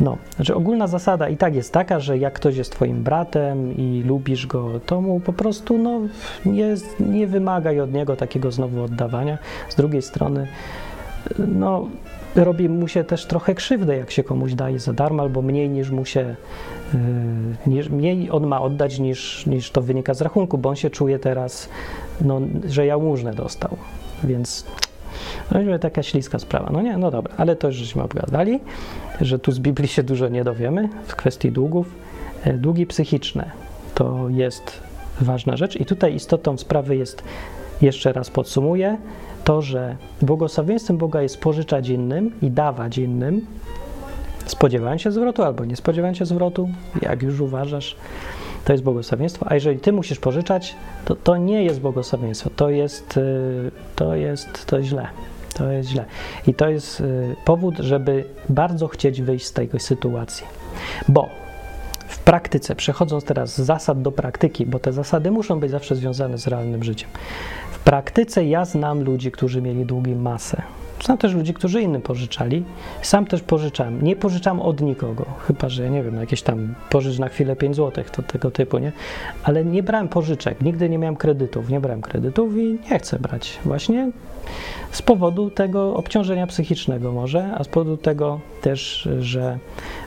No, znaczy ogólna zasada i tak jest taka, że jak ktoś jest twoim bratem i lubisz go, to mu po prostu no, nie, nie wymagaj od niego takiego znowu oddawania. Z drugiej strony, no, robi mu się też trochę krzywdę, jak się komuś daje za darmo, albo mniej niż mu się, niż, mniej on ma oddać niż, niż to wynika z rachunku, bo on się czuje teraz, no, że jałmużnę dostał. Więc no taka śliska sprawa. No nie, no dobra, ale to już żeśmy obgadali, że tu z Biblii się dużo nie dowiemy w kwestii długów. E, długi psychiczne to jest ważna rzecz i tutaj istotą sprawy jest, jeszcze raz podsumuję, to, że błogosławieństwem Boga jest pożyczać innym i dawać innym, spodziewając się zwrotu albo nie spodziewając się zwrotu, jak już uważasz to jest błogosławieństwo, a jeżeli ty musisz pożyczać, to to nie jest błogosławieństwo, to jest, y, to jest, to jest źle. To jest źle. I to jest y, powód, żeby bardzo chcieć wyjść z tej sytuacji. Bo w praktyce, przechodząc teraz z zasad do praktyki, bo te zasady muszą być zawsze związane z realnym życiem. W praktyce ja znam ludzi, którzy mieli długi masę. Znam też ludzi, którzy innym pożyczali. Sam też pożyczam. Nie pożyczam od nikogo, chyba że, nie wiem, jakieś tam pożycz na chwilę 5 zł, to tego typu, nie? Ale nie brałem pożyczek, nigdy nie miałem kredytów, nie brałem kredytów i nie chcę brać. Właśnie z powodu tego obciążenia psychicznego może, a z powodu tego też, że,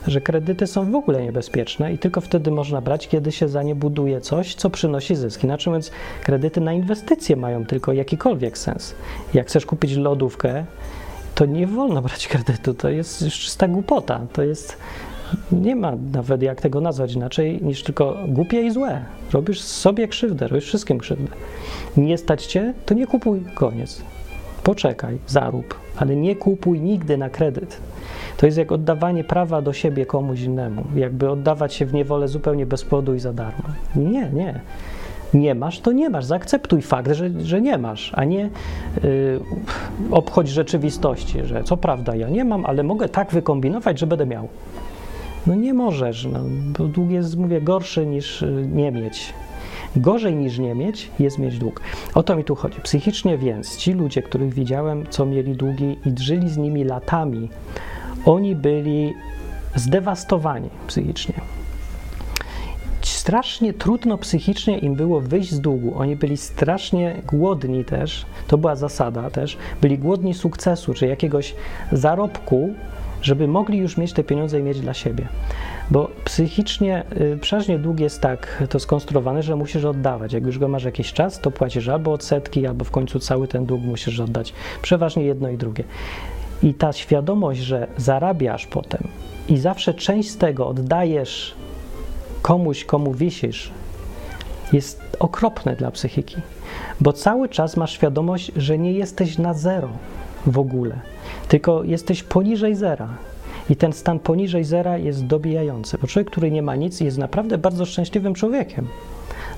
że kredyty są w ogóle niebezpieczne i tylko wtedy można brać, kiedy się za nie buduje coś, co przynosi zyski. Inaczej mówiąc, kredyty na inwestycje mają tylko jakikolwiek sens. Jak chcesz kupić lodówkę, to nie wolno brać kredytu, to jest czysta głupota, to jest nie ma nawet jak tego nazwać inaczej niż tylko głupie i złe. Robisz sobie krzywdę, robisz wszystkim krzywdę. Nie stać cię, to nie kupuj, koniec. Poczekaj, zarób, ale nie kupuj nigdy na kredyt. To jest jak oddawanie prawa do siebie komuś innemu, jakby oddawać się w niewolę zupełnie bez powodu i za darmo. Nie, nie. nie masz, to nie masz. Zaakceptuj fakt, że, że nie masz, a nie y, obchodź rzeczywistości, że co prawda ja nie mam, ale mogę tak wykombinować, że będę miał. No nie możesz, no, bo dług jest, mówię, gorszy niż y, nie mieć. Gorzej niż nie mieć jest mieć dług. O to mi tu chodzi. Psychicznie więc ci ludzie, których widziałem, co mieli długi i żyli z nimi latami, oni byli zdewastowani psychicznie. Strasznie trudno psychicznie im było wyjść z długu. Oni byli strasznie głodni też, to była zasada też, byli głodni sukcesu, czy jakiegoś zarobku, żeby mogli już mieć te pieniądze i mieć dla siebie. Bo psychicznie y, przeważnie dług jest tak to skonstruowane, że musisz oddawać. Jak już go masz jakiś czas, to płacisz albo odsetki, albo w końcu cały ten dług musisz oddać. Przeważnie jedno i drugie. I ta świadomość, że zarabiasz potem i zawsze część z tego oddajesz komuś, komu wisisz, jest okropne dla psychiki, bo cały czas masz świadomość, że nie jesteś na zero w ogóle, tylko jesteś poniżej zera. I ten stan poniżej zera jest dobijający, bo człowiek, który nie ma nic, jest naprawdę bardzo szczęśliwym człowiekiem,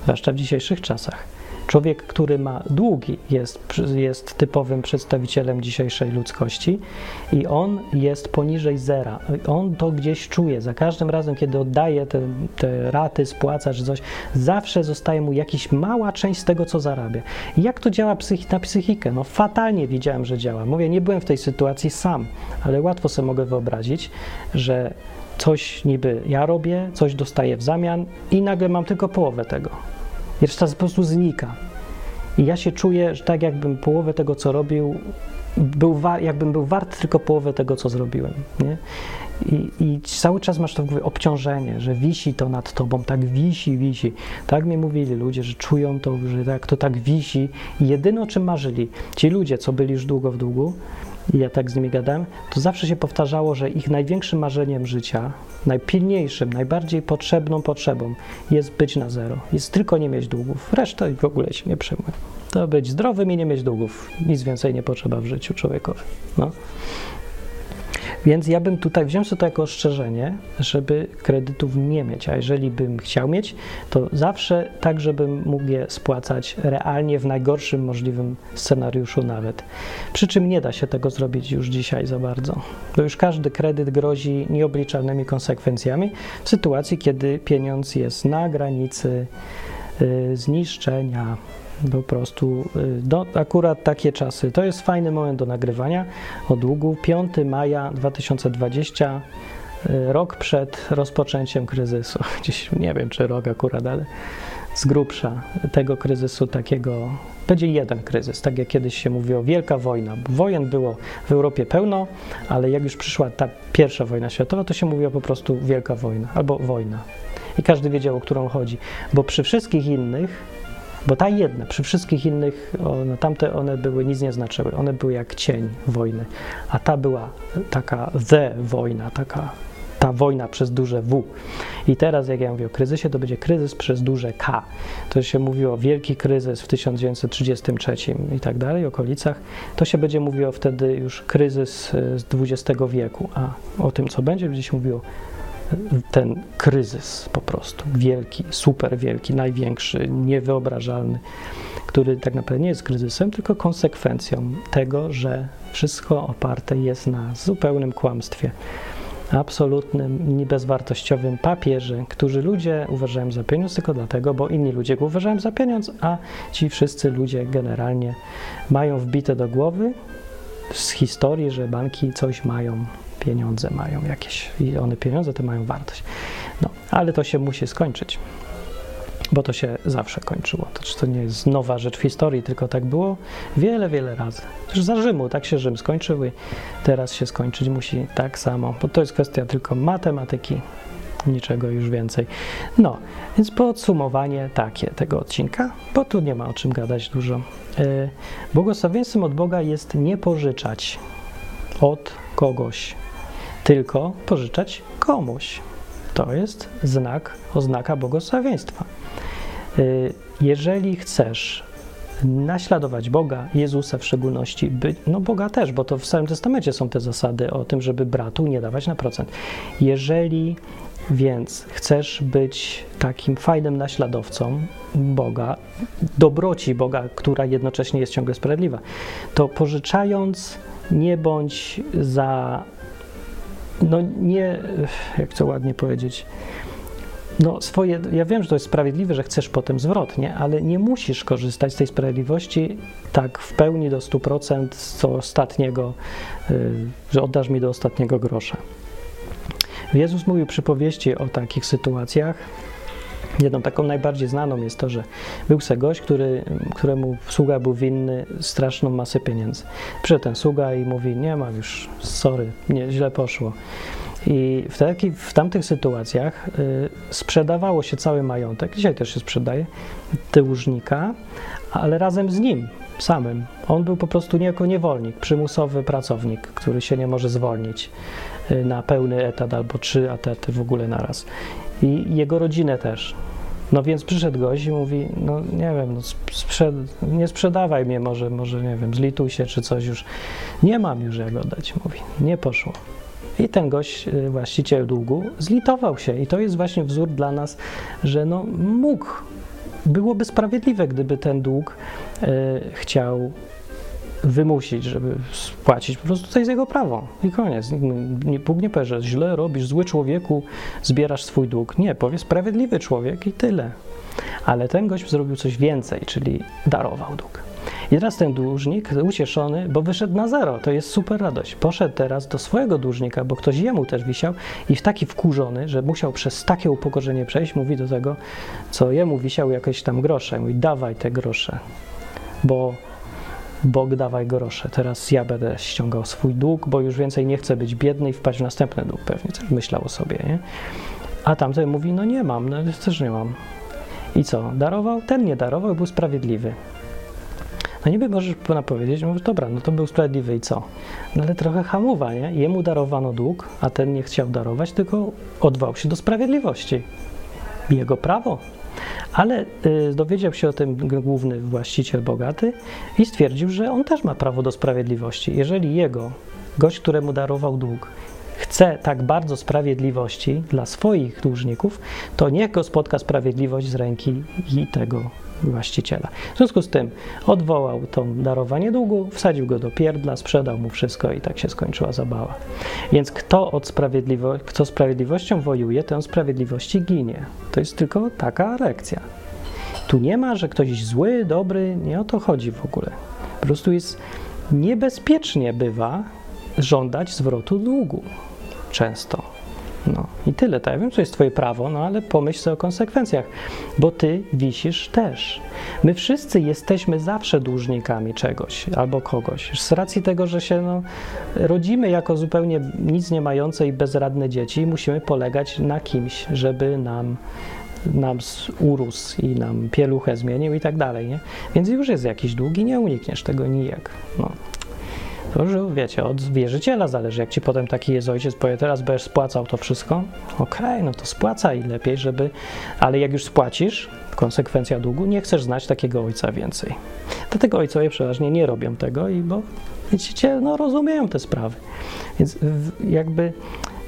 zwłaszcza w dzisiejszych czasach. Człowiek, który ma długi, jest, jest typowym przedstawicielem dzisiejszej ludzkości i on jest poniżej zera. On to gdzieś czuje. Za każdym razem, kiedy oddaje te, te raty, spłaca czy coś, zawsze zostaje mu jakaś mała część z tego, co zarabia. I jak to działa psychi na psychikę? No fatalnie widziałem, że działa. Mówię, nie byłem w tej sytuacji sam, ale łatwo sobie mogę wyobrazić, że coś niby ja robię, coś dostaję w zamian i nagle mam tylko połowę tego. I reszta po prostu znika. I ja się czuję, że tak jakbym połowę tego, co robił, był jakbym był wart tylko połowę tego, co zrobiłem. Nie? I, I, cały czas masz to w głowie obciążenie, że wisi to nad tobą, tak wisi, wisi. Tak mi mówili ludzie, że czują to, że tak, to tak wisi. I jedyne o czym marzyli, ci ludzie, co byli już długo w długu, i ja tak z nimi gadałem, to zawsze się powtarzało, że ich największym marzeniem życia, najpilniejszym, najbardziej potrzebną potrzebą jest być na zero. Jest tylko nie mieć długów. Reszta w ogóle się nie przejmuje. To być zdrowym i nie mieć długów. Nic więcej nie potrzeba w życiu człowiekowi. No. Więc ja bym tutaj wziął to jako ostrzeżenie, żeby kredytów nie mieć, a jeżeli bym chciał mieć, to zawsze tak, żebym mógł je spłacać realnie w najgorszym możliwym scenariuszu nawet. Przy czym nie da się tego zrobić już dzisiaj za bardzo, bo już każdy kredyt grozi nieobliczalnymi konsekwencjami w sytuacji, kiedy pieniądz jest na granicy y, zniszczenia po prostu no, akurat takie czasy. To jest fajny moment do nagrywania o długu. 5 maja 2020, y, rok przed rozpoczęciem kryzysu. *laughs* Gdzieś nie wiem, czy rok akurat, ale z grubsza tego kryzysu takiego. Będzie jeden kryzys, tak jak kiedyś się mówiło, wielka wojna. Wojen było w Europie pełno, ale jak już przyszła ta pierwsza wojna światowa, to się mówiło po prostu wielka wojna albo wojna. I każdy wiedział, o którą chodzi, bo przy wszystkich innych bo ta jedna, przy wszystkich innych, one, tamte one były, nic nie znaczyły. One były jak cień wojny. A ta była taka the wojna, taka ta wojna przez duże W. I teraz, jak ja mówię o kryzysie, to będzie kryzys przez duże K. To się mówiło wielki kryzys w 1933 i tak dalej, okolicach. To się będzie mówiło wtedy już kryzys z XX wieku. A o tym, co będzie, będzie się mówiło ten kryzys po prostu. Wielki, super wielki, największy, niewyobrażalny, który tak naprawdę nie jest kryzysem, tylko konsekwencją tego, że wszystko oparte jest na zupełnym kłamstwie, absolutnym, bezwartościowym papierze, którzy ludzie uważają za pieniądz tylko dlatego, bo inni ludzie go uważają za pieniądz, a ci wszyscy ludzie generalnie mają wbite do głowy z historii, że banki coś mają pieniądze mają jakieś i one pieniądze to mają wartość. No, ale to się musi skończyć, bo to się zawsze kończyło. To, to nie jest nowa rzecz w historii, tylko tak było wiele, wiele razy. Też za Rzymu, tak się Rzym skończył i teraz się skończyć musi tak samo, bo to jest kwestia tylko matematyki, niczego już więcej. No, więc podsumowanie takie tego odcinka, bo tu nie ma o czym gadać dużo. Yy, błogosławieństwem od Boga jest nie pożyczać od kogoś tylko pożyczać komuś. To jest znak, oznaka błogosławieństwa. Y, jeżeli chcesz naśladować Boga, Jezusa w szczególności, by, no Boga też, bo to w Starym Testamencie są te zasady o tym, żeby bratu nie dawać na procent. Jeżeli więc chcesz być takim fajnym naśladowcą Boga, dobroci Boga, która jednocześnie jest ciągle sprawiedliwa, to pożyczając nie bądź za, no nie, jak to ładnie powiedzieć, no swoje, ja wiem, że to jest sprawiedliwe, że chcesz potem zwrot, nie? ale nie musisz korzystać z tej sprawiedliwości tak w pełni do 100% co ostatniego, y, że oddasz mi do ostatniego grosza. Jezus mówił przypowieści o takich sytuacjach. Jedną taką najbardziej znaną jest to, że był se gość, który, któremu sługa był winny straszną masę pieniędzy. Przyszedł ten sługa i mówi, nie mam już, sorry, nie, źle poszło. I w, taki, w tamtych sytuacjach y, sprzedawało się cały majątek, dzisiaj też się sprzedaje, dłużnika, ale razem z nim samym. On był po prostu niejako niewolnik, przymusowy pracownik, który się nie może zwolnić y, na pełny etat albo trzy etaty w ogóle naraz. I jego rodzinę też. No więc przyszedł gość i mówi, no nie wiem, no nie sprzedawaj mnie, może, może nie wiem, zlituj się czy coś już. Nie mam już jak oddać, mówi. Nie poszło. I ten gość, y, właściciel długu, zlitował się. I to jest właśnie wzór dla nas, że no mógł, byłoby sprawiedliwe, gdyby ten dług y, chciał wymusić, żeby spłacić. Po prostu to jest jego prawo i koniec. Bóg nie powie, że źle robisz, zły człowieku, zbierasz swój dług. Nie, powie sprawiedliwy człowiek i tyle. Ale ten gość zrobił coś więcej, czyli darował dług. I teraz ten dłużnik, ucieszony, bo wyszedł na zero, to jest super radość. Poszedł teraz do swojego dłużnika, bo ktoś jemu też wisiał i w taki wkurzony, że musiał przez takie upokorzenie przejść, mówi do tego, co jemu wisiał jakieś tam grosze. Mówi, dawaj te grosze, bo Bóg dawaj grosze, teraz ja będę ściągał swój dług, bo już więcej nie chcę być biedny i wpaść w następny dług, pewnie coś myślał o sobie, nie? A tamten mówi, no nie mam, no też nie mam. I co, darował? Ten nie darował był sprawiedliwy. No niby możesz powiedzieć, no dobra, no to był sprawiedliwy i co? No ale trochę hamowa, nie? Jemu darowano dług, a ten nie chciał darować, tylko odwał się do sprawiedliwości. Jego prawo. Ale y, dowiedział się o tym główny właściciel bogaty i stwierdził, że on też ma prawo do sprawiedliwości. Jeżeli jego, gość, któremu darował dług, chce tak bardzo sprawiedliwości dla swoich dłużników, to niech go spotka sprawiedliwość z ręki i tego właściciela. W związku z tym odwołał to darowanie długu, wsadził go do pierdla, sprzedał mu wszystko i tak się skończyła zabawa. Więc kto od sprawiedliwości, kto sprawiedliwością wojuje, ten sprawiedliwości ginie. To jest tylko taka reakcja. Tu nie ma, że ktoś zły, dobry, nie o to chodzi w ogóle. Po prostu jest niebezpiecznie bywa żądać zwrotu długu. Często. No i tyle. Tak, ja wiem, co jest Twoje prawo, no ale pomyśl sobie o konsekwencjach, bo Ty wisisz też. My wszyscy jesteśmy zawsze dłużnikami czegoś albo kogoś. Z racji tego, że się no, rodzimy jako zupełnie nic nie mające i bezradne dzieci musimy polegać na kimś, żeby nam nam urósł i nam pieluchę zmienił i tak dalej, nie? Więc już jest jakiś długi, nie unikniesz tego nijak. No. To, że wiecie, od wierzyciela zależy. Jak ci potem taki jest ojciec, powie, teraz będziesz spłacał to wszystko, okej, okay, no to spłacaj lepiej, żeby. Ale jak już spłacisz, konsekwencja długu, nie chcesz znać takiego ojca więcej. Dlatego ojcowie przeważnie nie robią tego, i bo widzicie, no rozumieją te sprawy. Więc jakby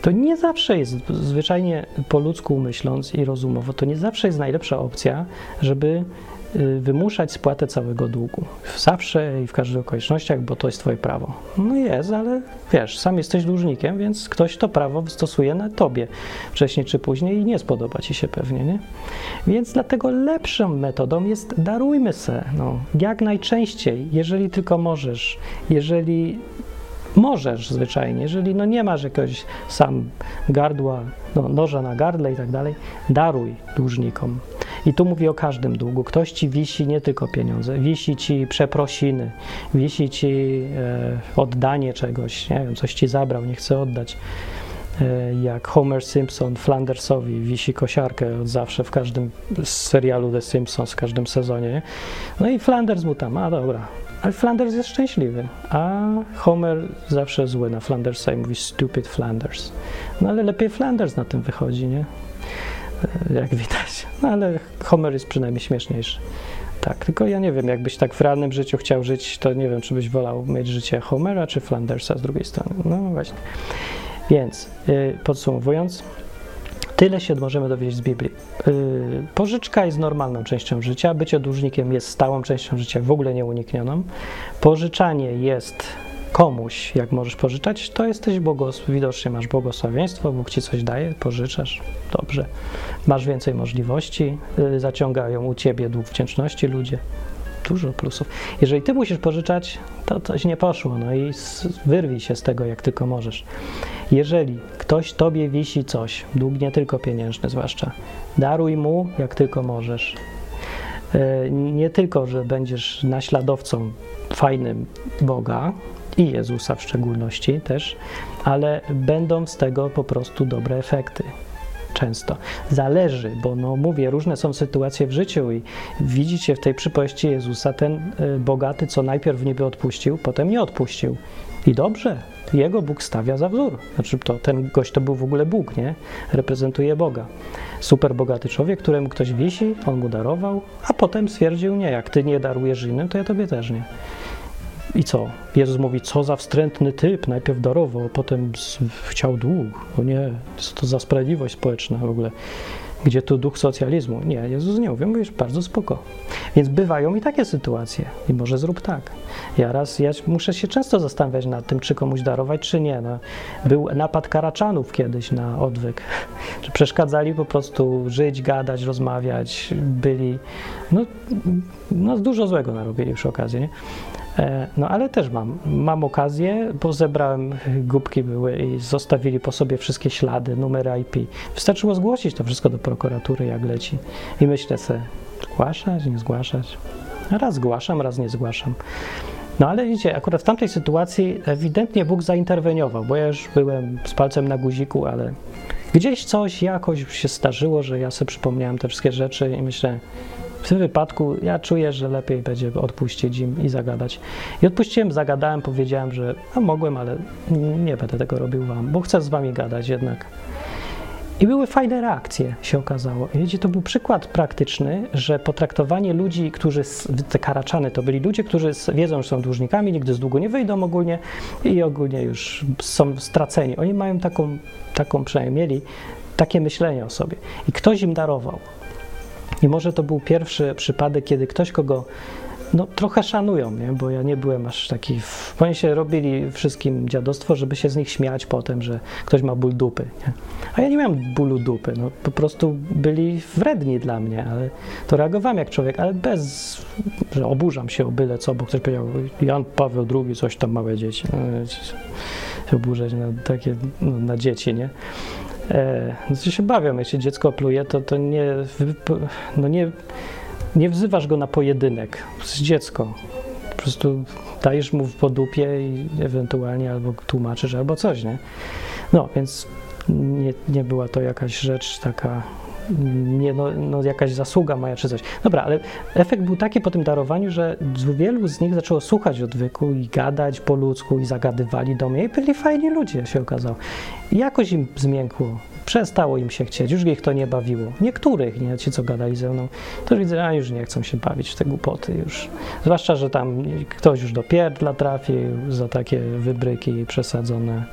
to nie zawsze jest, zwyczajnie po ludzku myśląc i rozumowo, to nie zawsze jest najlepsza opcja, żeby wymuszać spłatę całego długu. Zawsze i w każdych okolicznościach, bo to jest Twoje prawo. No jest, ale wiesz, sam jesteś dłużnikiem, więc ktoś to prawo stosuje na Tobie wcześniej czy później i nie spodoba Ci się pewnie, nie? Więc dlatego lepszą metodą jest darujmy se, no, jak najczęściej, jeżeli tylko możesz, jeżeli możesz zwyczajnie, jeżeli no nie masz jakiegoś sam gardła, no, noża na gardle i tak dalej, daruj dłużnikom. I tu mówię o każdym długu. Ktoś ci wisi nie tylko pieniądze, wisi ci przeprosiny, wisi ci e, oddanie czegoś, nie wiem, coś ci zabrał, nie chce oddać. E, jak Homer Simpson Flandersowi wisi kosiarkę od zawsze w każdym serialu The Simpsons, w każdym sezonie. Nie? No i Flanders mu tam, a dobra, ale Flanders jest szczęśliwy, a Homer zawsze zły na Flandersa i mówi stupid Flanders. No ale lepiej Flanders na tym wychodzi, nie? Jak widać. No ale Homer jest przynajmniej śmieszniejszy. Tak, tylko ja nie wiem, jakbyś tak w realnym życiu chciał żyć, to nie wiem, czy byś wolał mieć życie Homera czy Flandersa z drugiej strony. No właśnie. Więc yy, podsumowując, Tyle się możemy dowiedzieć z Biblii. Yy, pożyczka jest normalną częścią życia, bycie dłużnikiem jest stałą częścią życia, w ogóle nieuniknioną. Pożyczanie jest komuś, jak możesz pożyczać, to jesteś błogosław, widocznie masz błogosławieństwo, Bóg ci coś daje, pożyczasz, dobrze. Masz więcej możliwości, yy, zaciągają u ciebie dług wdzięczności ludzie. Dużo plusów. Jeżeli ty musisz pożyczać, to coś nie poszło, no i wyrwij się z tego, jak tylko możesz. Jeżeli ktoś tobie wisi coś, dług nie tylko pieniężny zwłaszcza, daruj mu, jak tylko możesz. Yy, nie tylko, że będziesz naśladowcą fajnym Boga, i Jezusa w szczególności też, ale będą z tego po prostu dobre efekty. Często. Zależy, bo no mówię, różne są sytuacje w życiu i widzicie w tej przypowieści Jezusa ten y, bogaty, co najpierw niby odpuścił, potem nie odpuścił. I dobrze, jego Bóg stawia za wzór. Znaczy to, ten gość to był w ogóle Bóg, nie? Reprezentuje Boga. Super bogaty człowiek, któremu ktoś wisi, on mu darował, a potem stwierdził, nie, jak ty nie darujesz innym, to ja tobie też nie. I co? Jezus mówi, co za wstrętny typ, najpierw darował, potem chciał dług. O nie, co to za sprawiedliwość społeczna w ogóle. Gdzie tu duch socjalizmu? Nie, Jezus nie mówi, mówisz bardzo spoko. Więc bywają i takie sytuacje. I może zrób tak. Ja raz, ja muszę się często zastanawiać nad tym, czy komuś darować, czy nie. No, był napad karaczanów kiedyś na odwyk. *laughs* Przeszkadzali po prostu żyć, gadać, rozmawiać, byli, no, no dużo złego narobili przy okazji, nie? E, no ale też mam, mam okazję, bo zebrałem, głupki były i zostawili po sobie wszystkie ślady, numery IP. Wystarczyło zgłosić to wszystko do prokuratury, jak leci. I myślę sobie, zgłaszać, nie zgłaszać. Raz zgłaszam, raz nie zgłaszam. No ale widzicie, akurat w tamtej sytuacji ewidentnie Bóg zainterweniował, bo ja już byłem z palcem na guziku, ale gdzieś coś jakoś się starzyło, że ja sobie przypomniałem te wszystkie rzeczy i myślę, w tym wypadku ja czuję, że lepiej będzie odpuścić im i zagadać. I odpuściłem, zagadałem, powiedziałem, że a mogłem, ale nie będę tego robił wam, bo chcę z wami gadać jednak. I były fajne reakcje, się okazało. I wiecie, to był przykład praktyczny, że potraktowanie ludzi, którzy, te karaczany to byli ludzie, którzy wiedzą, że są dłużnikami, nigdy z długu nie wyjdą ogólnie i ogólnie już są straceni. Oni mają taką, taką przynajmniej mieli, takie myślenie o sobie. I ktoś im darował. I może to był pierwszy przypadek, kiedy ktoś, kogo no, trochę szanują, nie? bo ja nie byłem aż taki. Oni się robili wszystkim dziadostwo, żeby się z nich śmiać potem, że ktoś ma ból dupy. Nie? A ja nie miałem bólu dupy, no, po prostu byli wredni dla mnie, ale to reagowałem jak człowiek, ale bez, że oburzam się o byle co, bo ktoś powiedział, Jan Paweł II, coś tam małe dzieci. No, się oburzać na takie, no, na dzieci, nie? No się bawią, jeśli dziecko pluje, to, to nie, no nie, nie wzywasz go na pojedynek, jest dziecko. Po prostu dajesz mu po dupie i ewentualnie albo tłumaczysz, albo coś, nie? No, więc nie, nie była to jakaś rzecz taka nie, no, no, jakaś zasługa moja czy coś. Dobra, ale efekt był taki po tym darowaniu, że wielu z nich zaczęło słuchać odwyku i gadać po ludzku i zagadywali do mnie i byli fajni ludzie, się okazało. I jakoś im zmiękło. Przestało im się chcieć, już ich to nie bawiło. Niektórych, nie ci, co gadali ze mną, to widzę, a już nie chcą się bawić w te głupoty już. Zwłaszcza, że tam ktoś już do pierdla trafił za takie wybryki przesadzone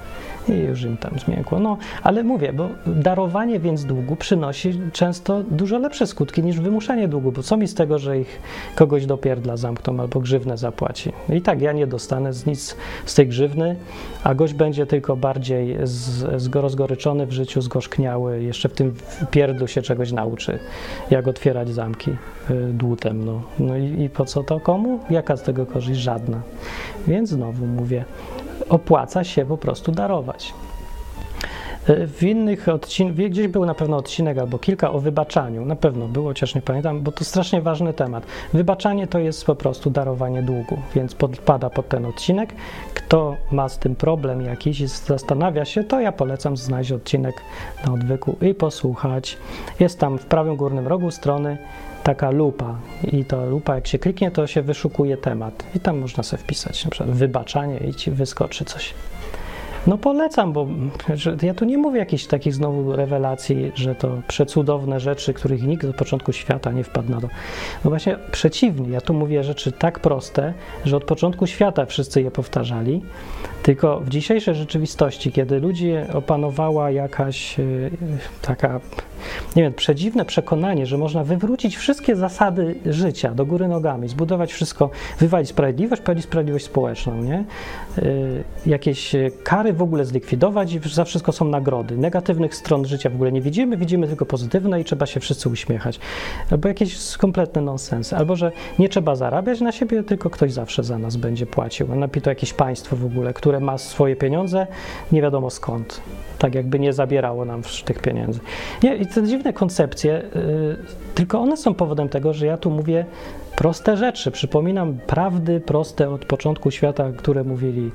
i już im tam zmiękło. No, ale mówię, bo darowanie więc długu przynosi często dużo lepsze skutki niż wymuszanie długu, bo co mi z tego, że ich kogoś do pierdla zamkną albo grzywnę zapłaci. I tak ja nie dostanę z nic z tej grzywny, a gość będzie tylko bardziej z, z rozgoryczony w życiu, zgorzkniały, jeszcze w tym pierdlu się czegoś nauczy, jak otwierać zamki y, dłutem. No, no i, i po co to komu? Jaka z tego korzyść? Żadna. Więc znowu mówię, opłaca się po prostu darować. E, w innych odcinkach, gdzieś był na pewno odcinek albo kilka o wybaczaniu, na pewno było, chociaż nie pamiętam, bo to strasznie ważny temat. Wybaczanie to jest po prostu darowanie długu, więc podpada pod ten odcinek. Kto ma z tym problem jakiś i zastanawia się, to ja polecam znaleźć odcinek na odwyku i posłuchać. Jest tam w prawym górnym rogu strony taka lupa i ta lupa jak się kliknie, to się wyszukuje temat i tam można sobie wpisać na przykład wybaczanie i ci wyskoczy coś. No polecam, bo ja tu nie mówię jakichś takich znowu rewelacji, że to przecudowne rzeczy, których nikt od początku świata nie wpadł na to. No właśnie przeciwnie, ja tu mówię rzeczy tak proste, że od początku świata wszyscy je powtarzali, tylko w dzisiejszej rzeczywistości, kiedy ludzi opanowała jakaś e, taka, nie wiem, przedziwne przekonanie, że można wywrócić wszystkie zasady życia do góry nogami, zbudować wszystko, wywalić sprawiedliwość, prowadzić sprawiedliwość społeczną, nie? E, jakieś kary w ogóle zlikwidować i za wszystko są nagrody. Negatywnych stron życia w ogóle nie widzimy, widzimy tylko pozytywne i trzeba się wszyscy uśmiechać. Albo jakieś kompletne nonsensy. Albo, że nie trzeba zarabiać na siebie, tylko ktoś zawsze za nas będzie płacił. A napito jakieś państwo w ogóle, które ma swoje pieniądze, nie wiadomo skąd. Tak jakby nie zabierało nam tych pieniędzy. Nie, i te dziwne koncepcje, yy, tylko one są powodem tego, że ja tu mówię proste rzeczy. Przypominam prawdy proste od początku świata, które mówili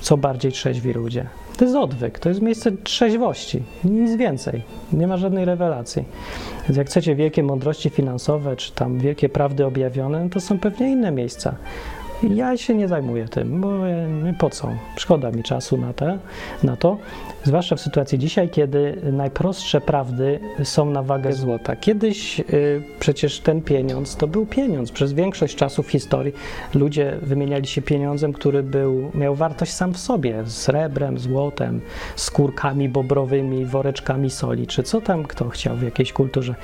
co bardziej trzeźwi ludzie. To jest odwyk, to jest miejsce trzeźwości, nic więcej. Nie ma żadnej rewelacji. Więc jak chcecie wielkie mądrości finansowe, czy tam wielkie prawdy objawione, to są pewnie inne miejsca. Ja się nie zajmuję tym, bo po co? Szkoda mi czasu na, te, na to, zwłaszcza w sytuacji dzisiaj, kiedy najprostsze prawdy są na wagę złota. Kiedyś y, przecież ten pieniądz to był pieniądz. Przez większość czasu w historii ludzie wymieniali się pieniądzem, który był, miał wartość sam w sobie, srebrem, złotem, skórkami bobrowymi, woreczkami soli, czy co tam kto chciał w jakiejś kulturze.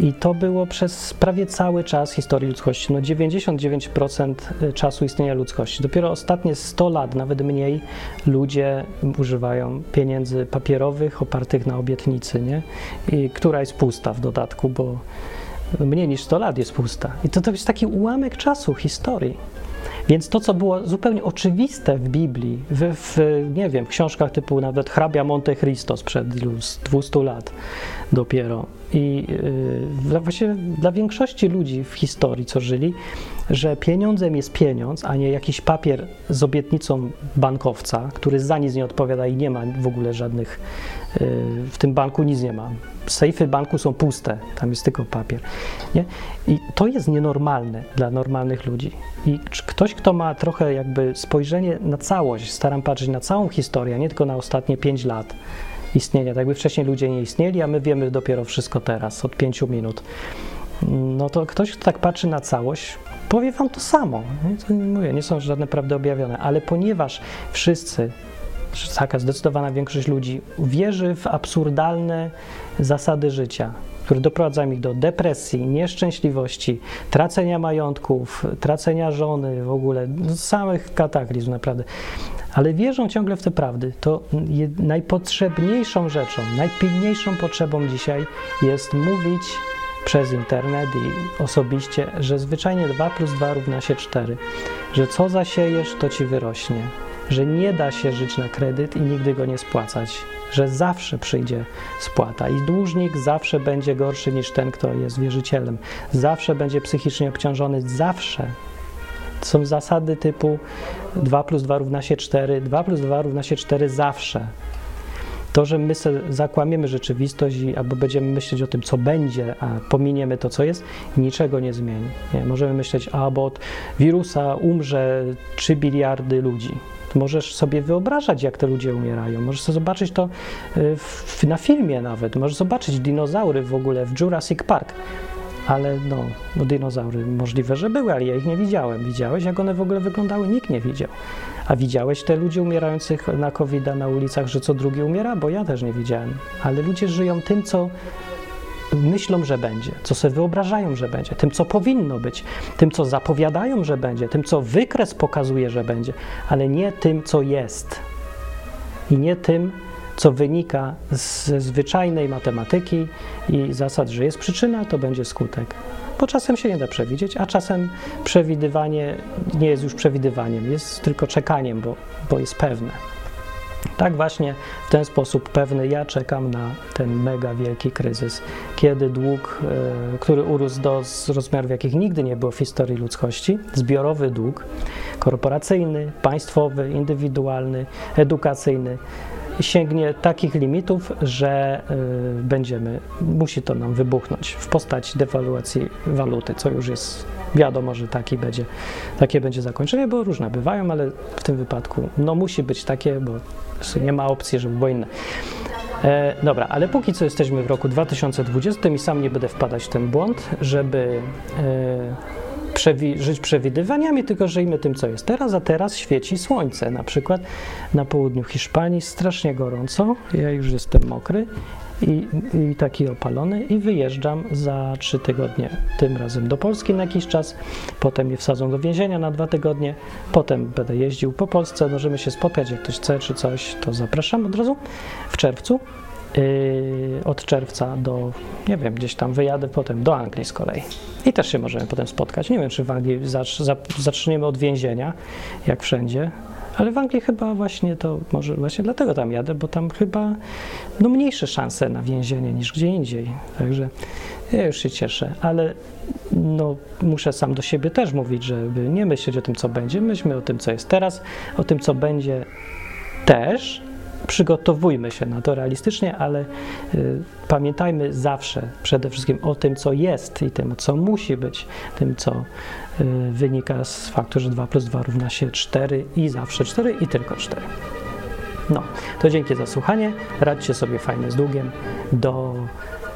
I to było przez prawie cały czas historii ludzkości. No 99% czasu istnienia ludzkości. Dopiero ostatnie 100 lat, nawet mniej, ludzie używają pieniędzy papierowych opartych na obietnicy, nie? I która jest pusta w dodatku, bo mniej niż 100 lat jest pusta. I to, to jest taki ułamek czasu historii. Więc to, co było zupełnie oczywiste w Biblii, w, w nie wiem, w książkach typu nawet hrabia Monte Cristo sprzed 200 lat dopiero, i yy, właśnie dla większości ludzi w historii, co żyli, że pieniądzem jest pieniądz, a nie jakiś papier z obietnicą bankowca, który za nic nie odpowiada i nie ma w ogóle żadnych, yy, w tym banku nic nie ma. Sejfy banku są puste, tam jest tylko papier. Nie? I to jest nienormalne dla normalnych ludzi. I ktoś, kto ma trochę jakby spojrzenie na całość, staram patrzeć na całą historię, nie tylko na ostatnie pięć lat, istnienia. Tak jakby wcześniej ludzie nie istnieli, a my wiemy dopiero wszystko teraz, od pięciu minut. No to ktoś, kto tak patrzy na całość, powie wam to samo. To nie mówię, nie są żadne prawdy objawione, ale ponieważ wszyscy, taka zdecydowana większość ludzi wierzy w absurdalne zasady życia, które doprowadzają ich do depresji, nieszczęśliwości, tracenia majątków, tracenia żony, w ogóle no, samych kataklizm naprawdę. Ale wierzą ciągle w te prawdy, to najpotrzebniejszą rzeczą, najpilniejszą potrzebą dzisiaj jest mówić przez internet i osobiście, że zwyczajnie 2 plus 2 równa się 4, że co zasiejesz, to ci wyrośnie, że nie da się żyć na kredyt i nigdy go nie spłacać, że zawsze przyjdzie spłata i dłużnik zawsze będzie gorszy niż ten, kto jest wierzycielem, zawsze będzie psychicznie obciążony, zawsze są zasady typu 2 plus 2 równa się 4, 2 plus 2 równa się 4 zawsze. To, że my zakłamiemy rzeczywistość albo będziemy myśleć o tym, co będzie, a pominiemy to, co jest, niczego nie zmieni. Nie? Możemy myśleć, a bo od wirusa umrze 3 biliardy ludzi. Możesz sobie wyobrażać, jak te ludzie umierają. Możesz sobie zobaczyć to y, w, na filmie nawet. Możesz zobaczyć dinozaury w ogóle w Jurassic Park ale no, no dinozaury możliwe, że były, ale ja ich nie widziałem. Widziałeś, jak one w ogóle wyglądały? Nikt nie widział. A widziałeś te ludzi umierających na covid na ulicach, że co drugi umiera? Bo ja też nie widziałem. Ale ludzie żyją tym, co myślą, że będzie, co sobie wyobrażają, że będzie, tym, co powinno być, tym, co zapowiadają, że będzie, tym, co wykres pokazuje, że będzie, ale nie tym, co jest. I nie tym, co wynika ze zwyczajnej matematyki i zasad, że jest przyczyna, to będzie skutek. Bo czasem się nie da przewidzieć, a czasem przewidywanie nie jest już przewidywaniem, jest tylko czekaniem, bo, bo jest pewne. Tak właśnie w ten sposób pewny ja czekam na ten mega wielki kryzys, kiedy dług, e, który urósł do rozmiarów, jakich nigdy nie było w historii ludzkości, zbiorowy dług, korporacyjny, państwowy, indywidualny, edukacyjny, sięgnie takich limitów, że y, będziemy, musi to nam wybuchnąć w postaci dewaluacji waluty, co już jest wiadomo, że taki będzie, takie będzie zakończenie, bo różne bywają, ale w tym wypadku no musi być takie, bo nie ma opcji, żeby było inne. E, dobra, ale póki co jesteśmy w roku 2020 i sam nie będę wpadać w ten błąd, żeby e, przewi żyć przewidywaniami, tylko żyjmy tym, co jest teraz, a teraz świeci słońce. Na przykład na południu Hiszpanii strasznie gorąco, ja już jestem mokry i, i taki opalony i wyjeżdżam za trzy tygodnie, tym razem do Polski na jakiś czas, potem mnie wsadzą do więzienia na dwa tygodnie, potem będę jeździł po Polsce, możemy się spotkać, jak ktoś chce czy coś, to zapraszam od razu w czerwcu. Yy, od czerwca do, nie wiem, gdzieś tam wyjadę potem do Anglii z kolei. I też się możemy potem spotkać. Nie wiem, czy w Anglii zacz, zaczniemy od więzienia, jak wszędzie, ale w Anglii chyba właśnie to, może właśnie dlatego tam jadę, bo tam chyba no, mniejsze szanse na więzienie niż gdzie indziej. Także ja już się cieszę, ale no, muszę sam do siebie też mówić, żeby nie myśleć o tym, co będzie. Myślmy o tym, co jest teraz, o tym, co będzie też, przygotowujmy się na to realistycznie, ale y, pamiętajmy zawsze przede wszystkim o tym, co jest i tym, co musi być, tym, co y, wynika z faktu, że 2 plus 2 równa się 4 i zawsze 4 i tylko 4. No, to dzięki za słuchanie. Radźcie sobie fajnie z długiem do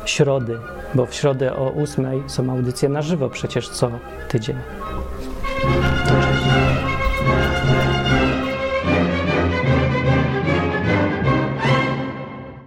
środy, bo w środę o 8 są audycje na żywo przecież co tydzień. To